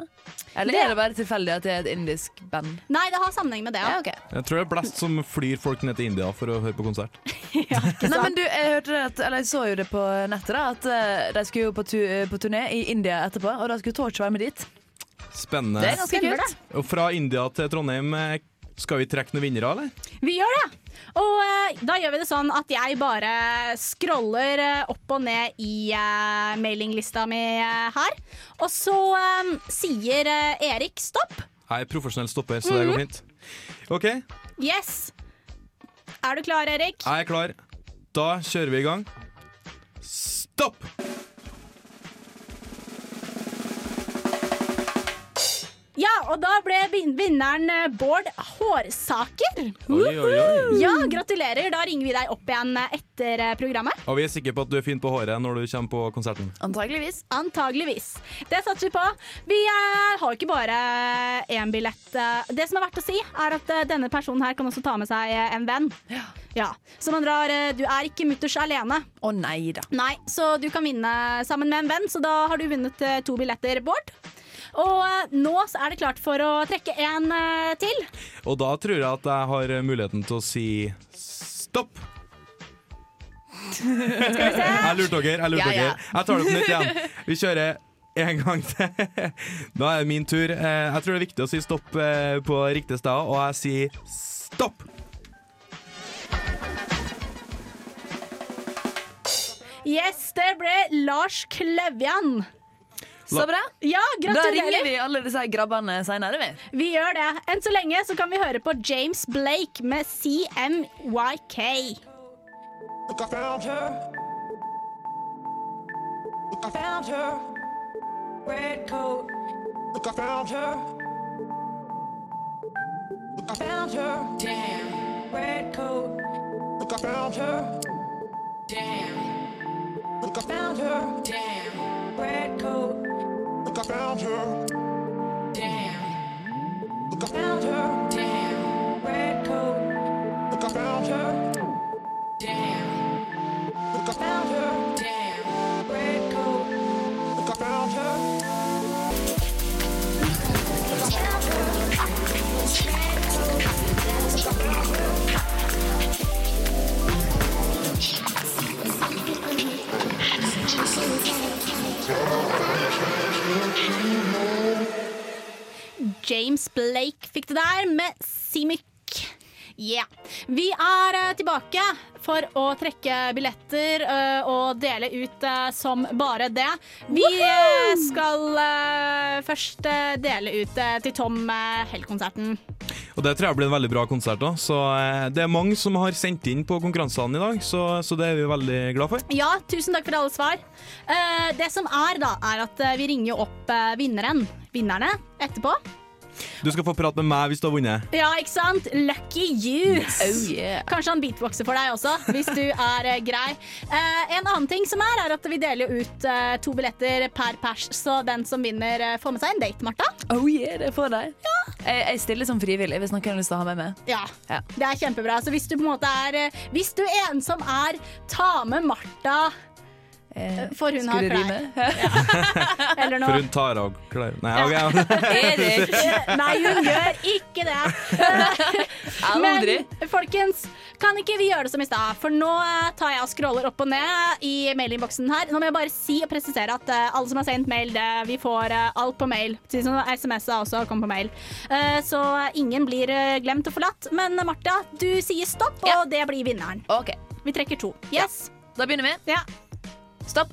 Eller Det- er det bare tilfeldig at det er et indisk band? Nei, det har sammenheng med det. Ja. Jeg tror det er Blast som flyr folk ned til India for å høre på konsert. Nei, men du, jeg hørte det at, eller jeg så jo det på nettet, da, at eh, de skulle jo på, tu, på turné i India etterpå, og da skulle Torch være med dit. Spennende. Det er ganske kult. Og fra India til Trondheim, eh, Skal vi trekke noen vinnere, eller? Vi gjør det! Og eh, da gjør vi det sånn at jeg bare scroller eh, opp og ned i eh, mailinglista mi eh, her. Og så eh, sier eh, Erik stopp. Jeg er profesjonell stopper, så det går Mhm. fint. OK, Yes. Er du klar, Erik? jeg er klar. Da kjører vi i gang. Stopp! Ja, og da ble vinneren eh, Bård Hårsaker. Oi, oi, oi. Ja, gratulerer. Da ringer vi deg opp igjen eh, etter eh, programmet. Og vi er sikre på at du er fin på håret når du kommer på konserten. Antageligvis. Antageligvis. Det satser vi på. Vi eh, har jo ikke bare én billett. Det som er verdt å si, er at denne personen her kan også ta med seg en venn. Ja. Så man drar Du er ikke mutters alene. Å nei da. Nei, så du kan vinne sammen med en venn, så da har du vunnet to billetter, Bård. Og eh, nå så er det klart for å trekke en eh, til. Og da tror jeg at jeg har muligheten til å si stopp. Jeg lurte dere. jeg lurte Ja, ja. dere Jeg tar det på nytt igjen. Vi kjører en gang til. Da er det min tur. Eh, Jeg tror det er viktig å si stopp på riktig sted, og jeg sier stopp. Yes, det ble Lars Klevjan. Så bra. Ja, Da gratulerer. ringer vi alle disse grabbene seinere, vi. Vi gjør det. Enn så lenge så kan vi høre på James Blake med CMYK. Look, I found her. Look, I found her. Red coat. Look, I found her. Look, I found her. Damn. Red coat. Look, I found her. Damn. Look, I found her. Damn. Red coat. Look, I found her. Damn. Look, I found her. Damn. Red coat. Look, I found her. Damn. Look, I found her. Red coat. Look, I found her. James Blake fikk det der med Simic. Yeah. Vi er eh, tilbake for å trekke billetter eh, og dele ut eh, som bare det. Vi skal først dele ut til Tom uh, Hell-konserten. Og Det tror jeg blir en veldig bra konsert. da Så Det er mange som har sendt inn på konkurransene i dag, så, så det er vi veldig glad for. Ja, tusen takk for alle svar. Eh, det som er, da, er at vi ringer opp vinneren, vinnerne, etterpå. Du skal få prate med meg hvis du har vunnet. Ja, ikke sant? Lucky you! Oh, yeah. Kanskje han beatboxer for deg også, hvis du er uh, grei. Uh, en annen ting som er, er at vi deler ut uh, to billetter per pers, så den som vinner, får med seg en date, Martha. Oh yeah, det får de. Jeg, jeg stiller som frivillig hvis noen har lyst til å ha med Ja, Ja, det er kjempebra. Så hvis du på en måte er Hvis du er en som er ta med Martha For hun har klær. Ja. For hun tar av klær Nei, ja. okay. Nei, hun gjør ikke det. Men folkens, kan ikke vi gjøre det som i stad? For nå eh, tar jeg og scroller opp og ned i mailinnboksen her. Nå må jeg bare si og presisere at eh, alle som har sendt mail, det, vi får eh, alt på mail. SMS-er også kommer på mail. Eh, så ingen blir eh, glemt og forlatt. Men eh, Martha, du sier stopp, og det blir vinneren. Okay. Vi trekker to. Yes. Da begynner vi. Ja. Stopp.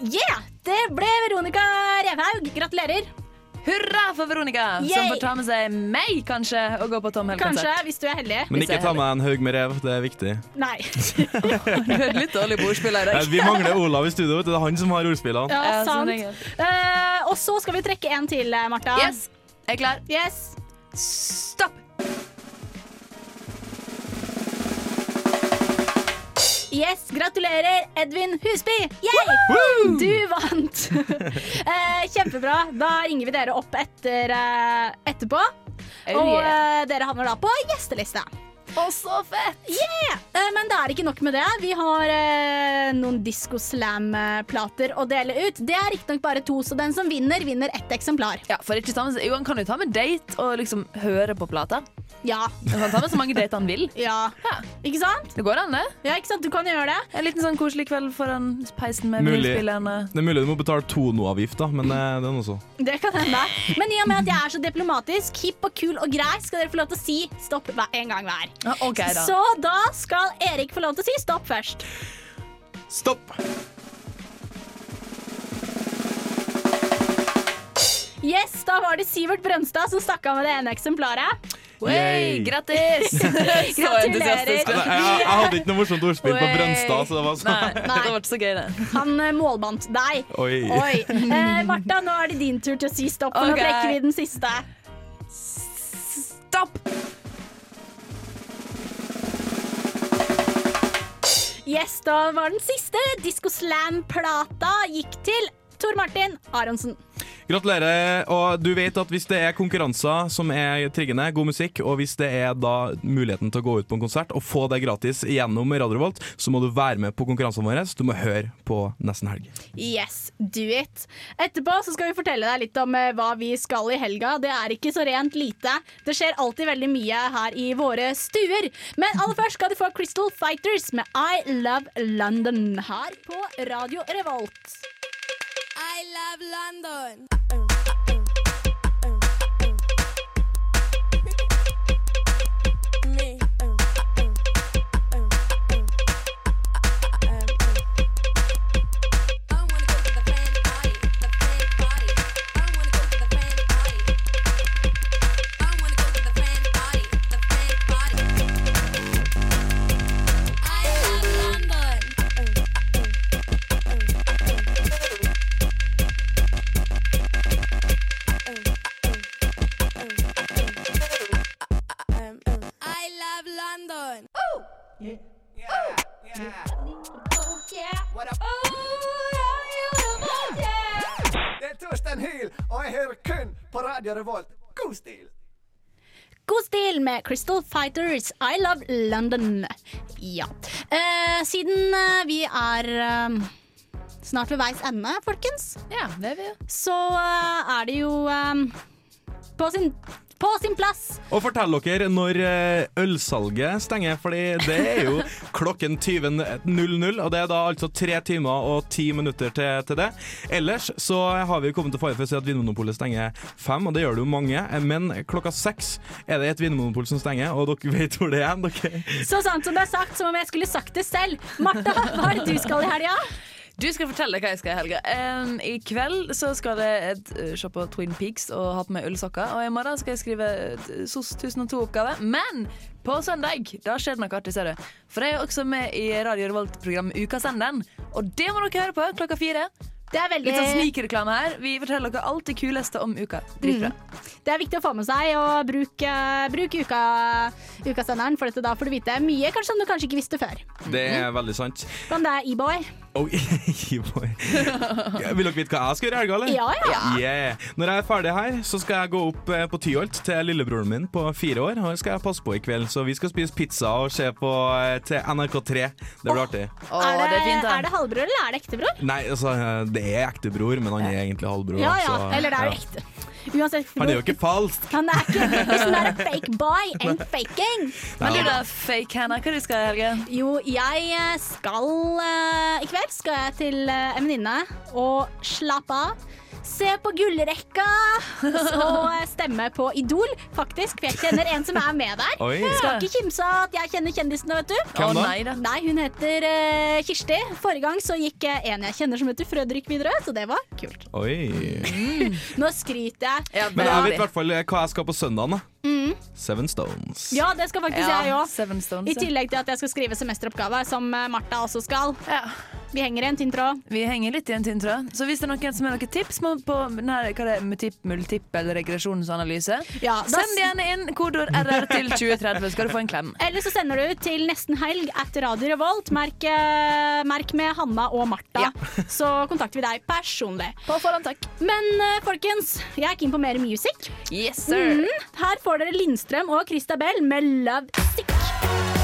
Yeah! Det ble Veronica Revhaug. Gratulerer. Hurra for Veronica, som får ta med seg meg, kanskje, og gå på Tom Hell-konsert. Kanskje, hvis du er heldig. Men ikke ta med en haug med rev, det er viktig. Nei. Du er litt dårlig på ordspill i Eh, dag. Vi mangler Olav i studio, det er han som har ordspillene. Ja, sant. Uh. Eh, og så skal vi trekke en til, eh, Martha. Yes, jeg er klar. Yes. Stopp. Yes, Gratulerer, Edvin Husby! Yay! Du vant! Eh, kjempebra. Da ringer vi dere opp etter, eh, etterpå. Oh, og yeah. eh, dere havner da på gjesteliste. Å, så fett! Yeah! Eh, Men det er ikke nok med det. Vi har eh, noen Disco Slam-plater å dele ut. Det er riktignok bare to, så den som vinner, vinner ett eksemplar. Ja, for ikke sammen, jo, Han kan jo ta med date og liksom høre på plata. Ja. Han kan ta med så mange dater han vil. Ja. Ikke sant? Det går an, det. Ja, ikke sant? Du kan gjøre det. En liten sånn koselig kveld foran peisen med Mulig. vinylspillerne. Det er mulig du må betale Tono-avgift, da, men eh, det er noe så. Det kan hende. Men i og med at jeg er så diplomatisk, hipp og kul og grei, skal dere få lov til å si stopp hver- en gang hver. Ok, da. Så da skal Erik få lov til å si stopp først. Stopp! Yes, da var det Sivert Brønstad som stakk av med det ene eksemplaret. Yay. Grattis! Så entusiastisk. Jeg, jeg, jeg hadde ikke noe morsomt ordspill på Brønstad, så det var så. Nei. Det var så gøy, det. Han eh, målbandt deg. Oi. Eh, Martha, nå er det din tur til å si stopp, Okay. Nå trekker vi den siste. Stopp! Yes, da var den siste. Disco Slam-plata gikk til Tor Martin Aronsen. Gratulerer. Og du vet at hvis det er konkurranser som er triggende, god musikk, og hvis det er da muligheten til å gå ut på en konsert og få det gratis gjennom Radio Revolt, så må du være med på konkurransene våre. Så du må høre på nesten helg. Yes, do it. Etterpå så skal vi fortelle deg litt om eh, hva vi skal i helga. Det er ikke så rent lite. Det skjer alltid veldig mye her i våre stuer. Men aller først skal du få Crystal Fighters med I Love London her på Radio Revolt. I love London. Crystal Fighters I Love London. Ja. Eh, siden eh, vi er eh, snart ved veis ende, folkens, Ja, det er vi jo. så eh, er det jo eh, på, sin, på sin plass Og fortell dere når eh, ølsalget stenger, Fordi det er jo klokken 20.00, og det er da altså tre timer og ti minutter til, til det. Ellers så har vi kommet til fare for å si at Vinmonopolet stenger fem, og det gjør det jo mange, men klokka seks er det et vinmonopol som stenger, og dere vet hvor det er. Dere. Så sant som det er sagt, som om jeg skulle sagt det selv. Martha, hva er det du skal i helga? Du skal fortelle deg hva jeg skal i helga. Um, I kveld så skal jeg et, eh, se på Twin Peaks og ha på meg ullsokker. Og i morgen skal jeg skrive SOS 1002-oppgave. Men på søndag da skjer det noe artig, ser du. For jeg er også med i Radio Revolt-programmet Ukasenderen. Og det må dere høre på klokka fire. Det er veldig Litt sånn snikreklame her. Vi forteller dere alt det kuleste om uka. Dritbra. Det er viktig å få med seg, og bruk, eh, bruk uka, ukasenderen, for dette da får du vite mye kanskje som du kanskje ikke visste før. Det er veldig sant. Blant det er E-boy. Oh. Vil dere vite hva jeg skal gjøre i helga, eller? Ja, ja. Yeah. Når jeg er ferdig her, så skal jeg gå opp eh, på Tyholt til lillebroren min på fire år. Han skal jeg passe på i kveld, så vi skal spise pizza og se på eh, til NRK3. Det blir artig. er, det, er det halvbror eller er det ektebror? Nei, altså, det er ektebror, men han er egentlig halvbror. Ja ja, så, eller det er ja. jo ekte. Uansett. Han er jo ikke falsk. Han er ikke It's not a fake boy and faking. Men du da, fake Hannah, hva du skal i helgen? Jo, jeg eh, skal eh, I kveld skal jeg til eh, en venninne og slappe av. Se på gullrekka og eh, stemme på Idol, faktisk. For jeg kjenner en som er med der. Oi. Skal ikke kimse av at jeg kjenner kjendisene, vet du. Hvem da? Nei, da. Nei, hun heter uh, Kirsti. Forrige gang så gikk eh, en jeg kjenner som heter Fredrik Widerøe, så det var kult. Oi. Nå skryter jeg. Men jeg vet i hvert fall hva jeg skal på søndagen. da. Mm. Seven Stones. Ja, det skal faktisk Ja, jeg òg. I tillegg til at jeg skal skrive semesteroppgave, som eh, Martha også skal. Vi henger i en tynn tråd. Vi henger litt i en tynn tråd. Så hvis det er noen som har noen tips på denne, hva det er, multip, multiple regresjonsanalyse, ja, send gjerne inn kodord RR til 2030, skal du få en klem. Eller så sender du til nesten helg at Radio Revolt. Merk, eh, merk med Hanna og Martha. Så kontakter vi deg personlig. På forhånd, takk. Men eh, folkens, jeg er keen på mer music. Yes, sir. Mm, Her får dere Lindstrøm og Christabel med Love Sick.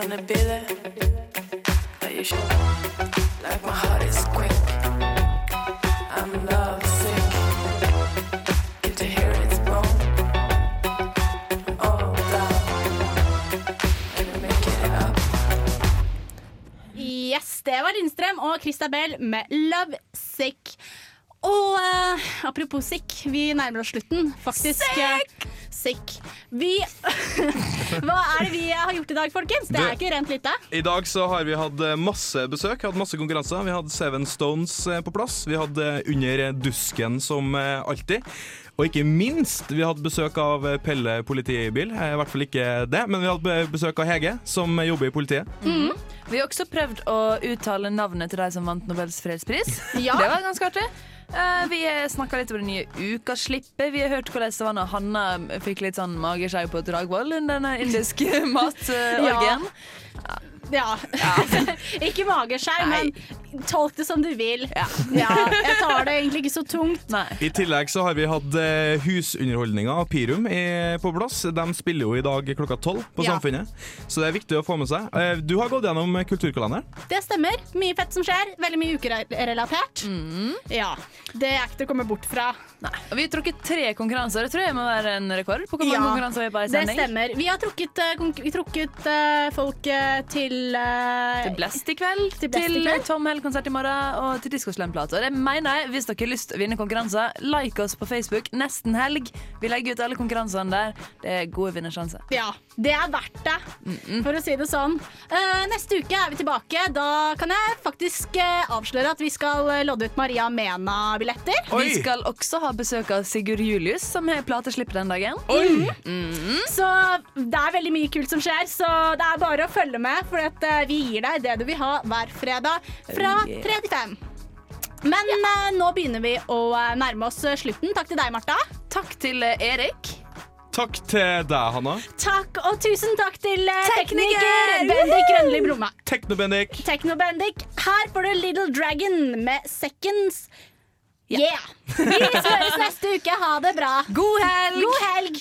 Gonna be there. Are you sure? Like my heart is quick. I'm love sick. Get to hear its bone. Oh, God. And make it up. Yes, det var Lindstrøm og Christabel med Love Sick. Og eh, apropos sick, vi nærmer oss slutten, faktisk. Sick! sick. Vi Hva er det vi har gjort i dag, folkens? Det er ikke rent lite. I dag så har vi hatt eh, masse besøk, hatt masse konkurranser. Vi hadde Seven Stones eh, på plass. Vi hadde Under dusken som eh, alltid. Og ikke minst, vi hadde besøk av Pelle politibil. I hvert fall ikke det, men vi hadde besøk av Hege, som jobber i politiet. Mm. Vi har også prøvd å uttale navnet til de som vant Nobels fredspris. Ja. Det var ganske artig. Eh, vi snakka litt om det nye ukaslippet. Vi har hørt hvordan det var når Hanna fikk litt sånn mageskjev på Dragvoll under den indiske matorgien. Ja. ikke mageskjær, men tolk det som du vil. Ja. jeg tar det egentlig ikke så tungt. I tillegg så har vi hatt eh, husunderholdninga av Pirum i, på plass. De spiller jo i dag klokka tolv på Ja. Samfunnet, så det er viktig å få med seg. Eh, du har gått gjennom kulturkalenderen. Det stemmer. Mye fett som skjer. Veldig mye ukerelatert. Ja. Det er ikke til å komme bort fra. Nei. vi har trukket tre konkurranser. Det tror jeg må være en rekord. på hvor mange Ja, konkurranser vi er på i det stemmer. Vi har trukket, eh, trukket folk eh, til uh, Til Blest i kveld, Til til. Tom Hell-konsert i morgen og til Diskoslam-plate. Det mener jeg, hvis dere har lyst til å vinne konkurranser, like oss på Facebook nesten helg. Vi legger ut alle konkurransene der. Det er gode vinnersjanser. Ja, det er verdt det, for å si det sånn. Uh, neste uke er vi tilbake. Da kan jeg faktisk uh, avsløre at vi skal eh, lodde ut Maria Mena-billetter. Vi skal også ha besøk av Sigurd Julius, som har plateslipp den dagen. Mm Så det er veldig mye kult som skjer, så det er bare å følge med, for at, uh, vi gir deg det du vil ha hver fredag fra Oh, yeah. 3 til 5. Men nå begynner vi å nærme oss slutten. Takk til deg, Marta. Takk til Erik. Takk til deg, Hanna. Takk, og tusen takk til eh, Tekniker! tekniker Bendik Grønli Blomma. Tekno-Bendik. Her får du Little Dragon med Seconds. Yeah! Vi spørres neste uke. Ha det bra. God helg! God helg.